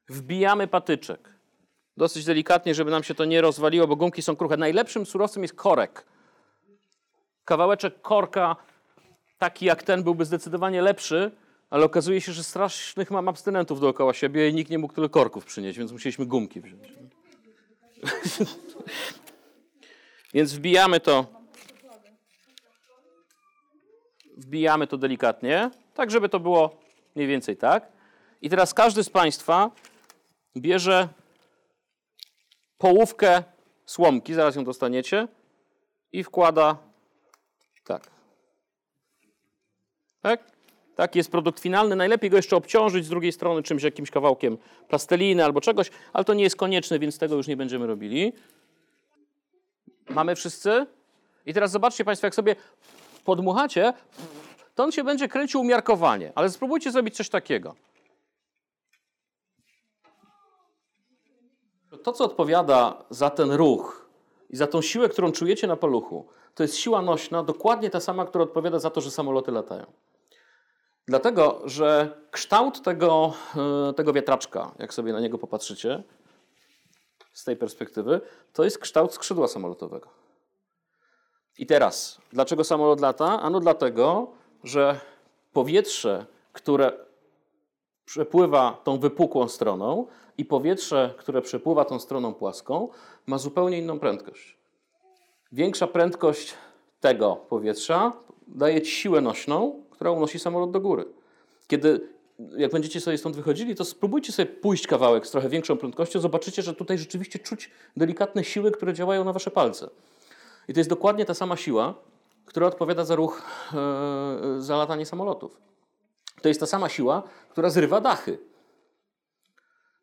wbijamy patyczek. Dosyć delikatnie, żeby nam się to nie rozwaliło, bo gumki są kruche. Najlepszym surowcem jest korek. Kawałeczek korka, taki jak ten, byłby zdecydowanie lepszy, ale okazuje się, że strasznych mam abstynentów dookoła siebie i nikt nie mógł tyle korków przynieść, więc musieliśmy gumki wziąć. Więc wbijamy to. Wbijamy to delikatnie, tak żeby to było mniej więcej tak. I teraz każdy z Państwa bierze połówkę słomki, zaraz ją dostaniecie, i wkłada tak. Tak? Tak, jest produkt finalny. Najlepiej go jeszcze obciążyć z drugiej strony czymś, jakimś kawałkiem plasteliny albo czegoś, ale to nie jest konieczne, więc tego już nie będziemy robili. Mamy wszyscy? I teraz zobaczcie Państwo, jak sobie podmuchacie, to on się będzie kręcił umiarkowanie, ale spróbujcie zrobić coś takiego. To, co odpowiada za ten ruch i za tą siłę, którą czujecie na paluchu, to jest siła nośna, dokładnie ta sama, która odpowiada za to, że samoloty latają. Dlatego, że kształt tego, e, tego wiatraczka, jak sobie na niego popatrzycie, z tej perspektywy, to jest kształt skrzydła samolotowego. I teraz, dlaczego samolot lata? Ano dlatego, że powietrze, które przepływa tą wypukłą stroną i powietrze, które przepływa tą stroną płaską, ma zupełnie inną prędkość. Większa prędkość tego powietrza daje ci siłę nośną, która unosi samolot do góry. Kiedy, jak będziecie sobie stąd wychodzili, to spróbujcie sobie pójść kawałek z trochę większą prędkością, zobaczycie, że tutaj rzeczywiście czuć delikatne siły, które działają na wasze palce. I to jest dokładnie ta sama siła, która odpowiada za ruch, yy, za latanie samolotów. To jest ta sama siła, która zrywa dachy.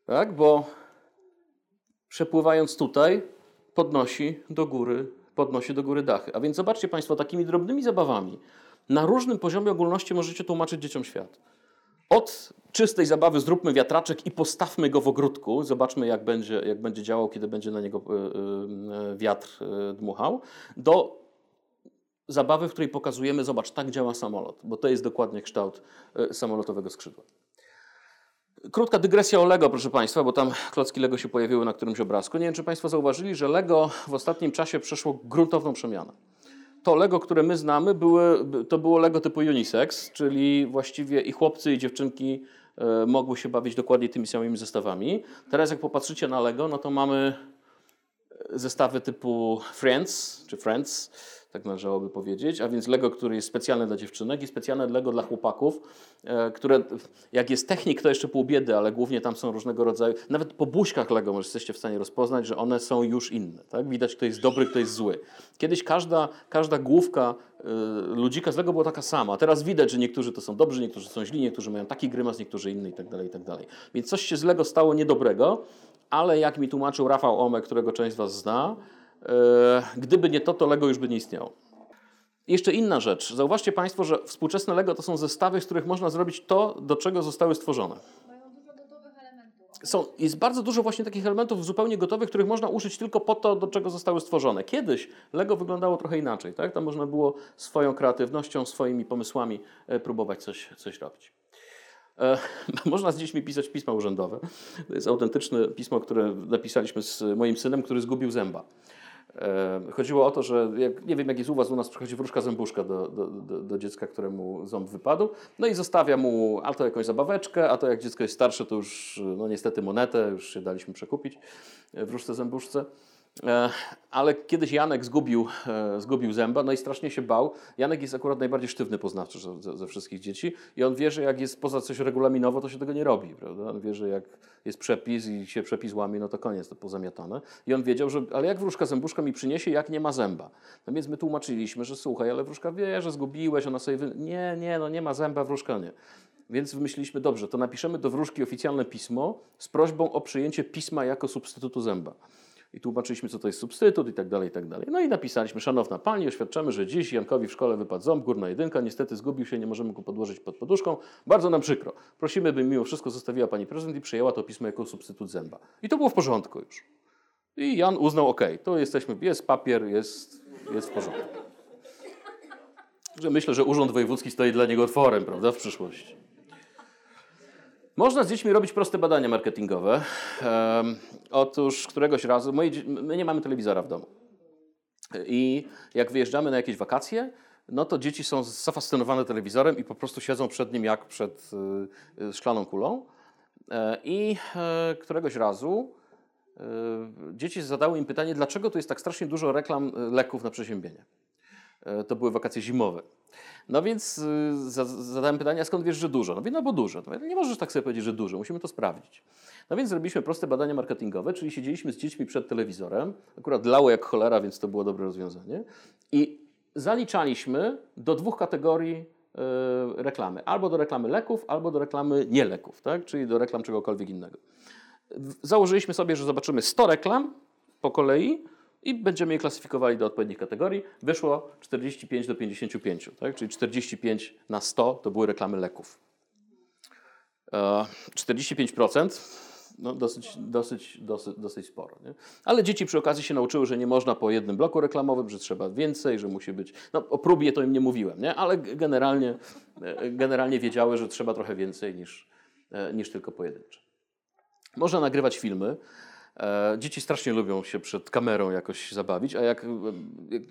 Tak? Bo przepływając tutaj, podnosi do góry podnosi do góry dachy. A więc zobaczcie Państwo, takimi drobnymi zabawami na różnym poziomie ogólności możecie tłumaczyć dzieciom świat. Od czystej zabawy zróbmy wiatraczek i postawmy go w ogródku. Zobaczmy, jak będzie, jak będzie działał, kiedy będzie na niego e, e, wiatr e, dmuchał. Do zabawy, w której pokazujemy, zobacz, tak działa samolot, bo to jest dokładnie kształt samolotowego skrzydła. Krótka dygresja o Lego, proszę Państwa, bo tam klocki Lego się pojawiły na którymś obrazku. Nie wiem, czy Państwo zauważyli, że Lego w ostatnim czasie przeszło gruntowną przemianę. To Lego, które my znamy, były, to było Lego typu unisex, czyli właściwie i chłopcy, i dziewczynki e, mogły się bawić dokładnie tymi samymi zestawami. Teraz jak popatrzycie na Lego, no to mamy zestawy typu Friends, czy Friends, tak należałoby powiedzieć, a więc Lego, który jest specjalny dla dziewczynek i specjalne Lego dla chłopaków, e, które jak jest technik, to jeszcze pół biedy, ale głównie tam są różnego rodzaju, nawet po buźkach Lego może jesteście w stanie rozpoznać, że one są już inne. Tak? Widać, kto jest dobry, kto jest zły. Kiedyś każda, każda główka y, ludzika z Lego była taka sama. Teraz widać, że niektórzy to są dobrzy, niektórzy są źli, niektórzy mają taki grymas, niektórzy inny i tak tak. Więc coś się z Lego stało niedobrego, ale jak mi tłumaczył Rafał Ome, którego część z Was zna, E, gdyby nie to, to Lego już by nie istniało. Jeszcze inna rzecz. Zauważcie Państwo, że współczesne Lego to są zestawy, z których można zrobić to, do czego zostały stworzone. Mają dużo gotowych elementów. Są, jest bardzo dużo właśnie takich elementów zupełnie gotowych, których można użyć tylko po to, do czego zostały stworzone. Kiedyś Lego wyglądało trochę inaczej. Tak? Tam można było swoją kreatywnością, swoimi pomysłami e, próbować coś, coś robić. E, można z dziećmi pisać pisma urzędowe. To jest autentyczne pismo, które napisaliśmy z moim synem, który zgubił zęba. E, chodziło o to, że jak, nie wiem jak jest u Was, u nas przychodzi wróżka zębuszka do, do, do, do, dziecka, któremu ząb wypadł, no i zostawia mu albo jakąś zabaweczkę, a to jak dziecko jest starsze, to już no niestety monetę, już się daliśmy przekupić wróżce zębuszce. E, ale kiedyś Janek zgubił, e, zgubił zęba, no i strasznie się bał. Janek jest akurat najbardziej sztywny poznawczy ze, ze, wszystkich dzieci i on wie, że jak jest poza coś regulaminowo, to się tego nie robi. Prawda? On wie, że jak jest przepis i się przepis łamie, no to koniec, to pozamiatane. I on wiedział, że ale jak wróżka zębuszka mi przyniesie, jak nie ma zęba? No więc my tłumaczyliśmy, że słuchaj, ale wróżka wie, że zgubiłeś, ona sobie... Wy... Nie, nie, no nie ma zęba, wróżka nie. Więc wymyśliliśmy, dobrze, to napiszemy do wróżki oficjalne pismo z prośbą o przyjęcie pisma jako substytutu zęba i tłumaczyliśmy, co to jest substytut i tak dalej, i tak dalej. No i napisaliśmy, szanowna pani, oświadczamy, że dziś Jankowi w szkole wypadł ząb, górna jedynka, niestety zgubił się, nie możemy go podłożyć pod poduszką, bardzo nam przykro. Prosimy, by mimo wszystko zostawiła pani prezydent i przyjęła to pismo jako substytut zęba. I to było w porządku już. I Jan uznał, ok, to jesteśmy, jest papier, jest, jest w porządku. Że myślę, że Urząd Wojewódzki stoi dla niego otworem, prawda, w przyszłości. Można z dziećmi robić proste badania marketingowe. Um, otóż któregoś razu, my nie mamy telewizora w domu. I jak wyjeżdżamy na jakieś wakacje, no to dzieci są zafascynowane telewizorem i po prostu siedzą przed nim jak przed y, szklaną kulą. E, I e, któregoś razu e, dzieci zadały im pytanie, dlaczego tu jest tak strasznie dużo reklam leków na przeziębienie. To były wakacje zimowe. No więc y, zadałem pytanie, skąd wiesz, że dużo? No wie, no bo dużo. No, nie możesz tak sobie powiedzieć, że dużo, musimy to sprawdzić. No więc zrobiliśmy proste badania marketingowe, czyli siedzieliśmy z dziećmi przed telewizorem, akurat lało jak cholera, więc to było dobre rozwiązanie i zaliczaliśmy do dwóch kategorii y, reklamy. Albo do reklamy leków, albo do reklamy nie leków, tak? czyli do reklam czegokolwiek innego. Założyliśmy sobie, że zobaczymy 100 reklam po kolei, i będziemy je klasyfikowali do odpowiednich kategorii. Wyszło 45 do 55, tak? czyli 45 na 100 to były reklamy leków. 45% e, no dosyć, dosyć, dosyć, dosyć sporo. Nie? Ale dzieci przy okazji się nauczyły, że nie można po jednym bloku reklamowym, że trzeba więcej, że musi być. No, o próbie to im nie mówiłem, nie? ale generalnie, e, generalnie wiedziały, że trzeba trochę więcej niż, e, niż tylko pojedyncze. Można nagrywać filmy. E, dzieci strasznie lubią się przed kamerą jakoś zabawić, a jak,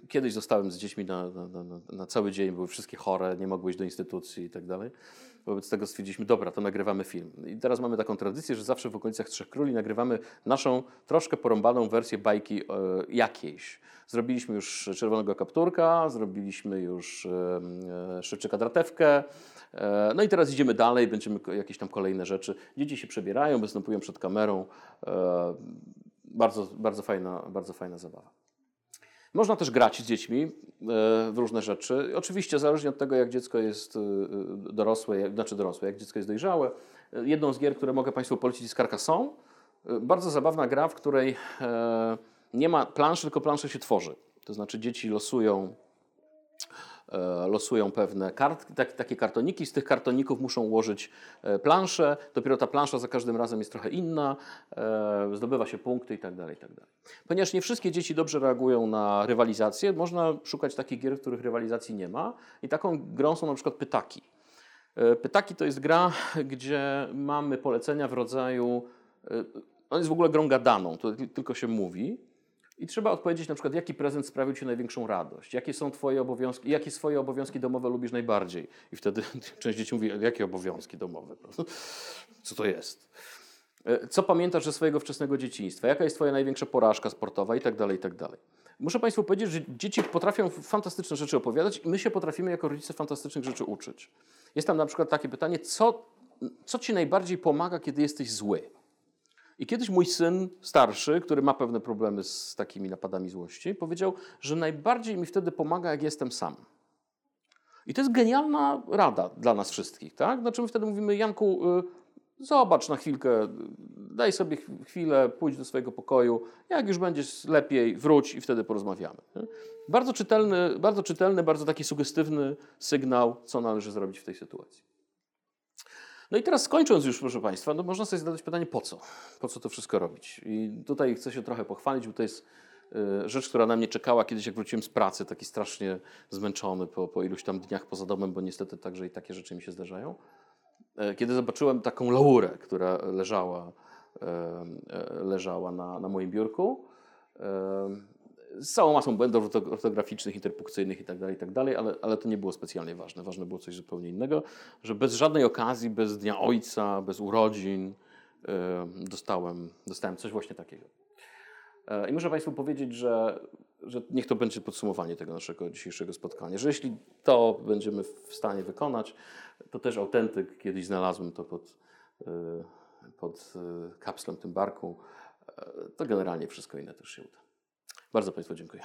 kiedyś zostałem z dziećmi na, na, na, na, cały dzień, były wszystkie chore, nie mogły iść do instytucji i tak dalej. Wobec tego stwierdziliśmy, dobra, to nagrywamy film. I teraz mamy taką tradycję, że zawsze w okolicach Trzech Króli nagrywamy naszą troszkę porąbaną wersję bajki e, jakiejś. Zrobiliśmy już Czerwonego Kapturka, zrobiliśmy już e, Szewczyka Dratewkę, E, no i teraz idziemy dalej, będziemy jakieś tam kolejne rzeczy. Dzieci się przebierają, występują przed kamerą. E, bardzo, bardzo, fajna, bardzo fajna zabawa. Można też grać z dziećmi e, w różne rzeczy. Oczywiście zależnie od tego, jak dziecko jest dorosłe, znaczy dorosłe, jak dziecko jest dojrzałe. Jedną z gier, które mogę Państwu polecić jest Carcassonne. Bardzo zabawna gra, w której nie ma planszy, tylko plansze się tworzy. To znaczy dzieci losują e, losują pewne kart, tak, takie kartoniki. Z tych kartoników muszą ułożyć e, planszę. Dopiero ta plansza za każdym razem jest trochę inna. e, Zdobywa się punkty i tak dalej, i tak. Ponieważ nie wszystkie dzieci dobrze reagują na rywalizację, można szukać takich gier, w których rywalizacji nie ma. I taką grą są na przykład pytaki. E, Pytaki to jest gra, gdzie mamy polecenia w rodzaju. e, On jest w ogóle grą gadaną, to ty- tylko się mówi. I trzeba odpowiedzieć na przykład, jaki prezent sprawił Ci największą radość, jakie są Twoje obowiązki, jakie swoje obowiązki domowe lubisz najbardziej. I wtedy część dzieci mówi, jakie obowiązki domowe? Co to jest? E, Co pamiętasz ze swojego wczesnego dzieciństwa? Jaka jest Twoja największa porażka sportowa i tak dalej, i tak dalej. Muszę Państwu powiedzieć, że dzieci potrafią fantastyczne rzeczy opowiadać i my się potrafimy jako rodzice fantastycznych rzeczy uczyć. Jest tam na przykład takie pytanie, co, co Ci najbardziej pomaga, kiedy jesteś zły? I kiedyś mój syn starszy, który ma pewne problemy z takimi napadami złości, powiedział, że najbardziej mi wtedy pomaga, jak jestem sam. I to jest genialna rada dla nas wszystkich, tak? Znaczy my wtedy mówimy, Janku, y, zobacz na chwilkę, daj sobie ch- chwilę, pójdź do swojego pokoju, jak już będziesz lepiej, wróć i wtedy porozmawiamy. Bardzo czytelny, bardzo czytelny, bardzo taki sugestywny sygnał, co należy zrobić w tej sytuacji. No i teraz skończąc już, proszę Państwa, no można sobie zadać pytanie, po co? Po co to wszystko robić? I tutaj chcę się trochę pochwalić, bo to jest y, rzecz, która na mnie czekała kiedyś, jak wróciłem z pracy, taki strasznie zmęczony po, po iluś tam dniach poza domem, bo niestety także i takie rzeczy mi się zdarzają. E, Kiedy zobaczyłem taką laurę, która leżała, e, e, leżała na, na moim biurku, e, z całą masą błędów orto- ortograficznych, interpunkcyjnych i tak dalej, i tak ale, ale to nie było specjalnie ważne. Ważne było coś zupełnie innego, że bez żadnej okazji, bez Dnia Ojca, bez urodzin e, dostałem, dostałem coś właśnie takiego. E, I muszę Państwu powiedzieć, że, że niech to będzie podsumowanie tego naszego dzisiejszego spotkania, że jeśli to będziemy w stanie wykonać, to też autentyk, kiedyś znalazłem to pod, e, pod e, kapslem tym barku, to generalnie wszystko inne też się uda. Bardzo Państwu dziękuję.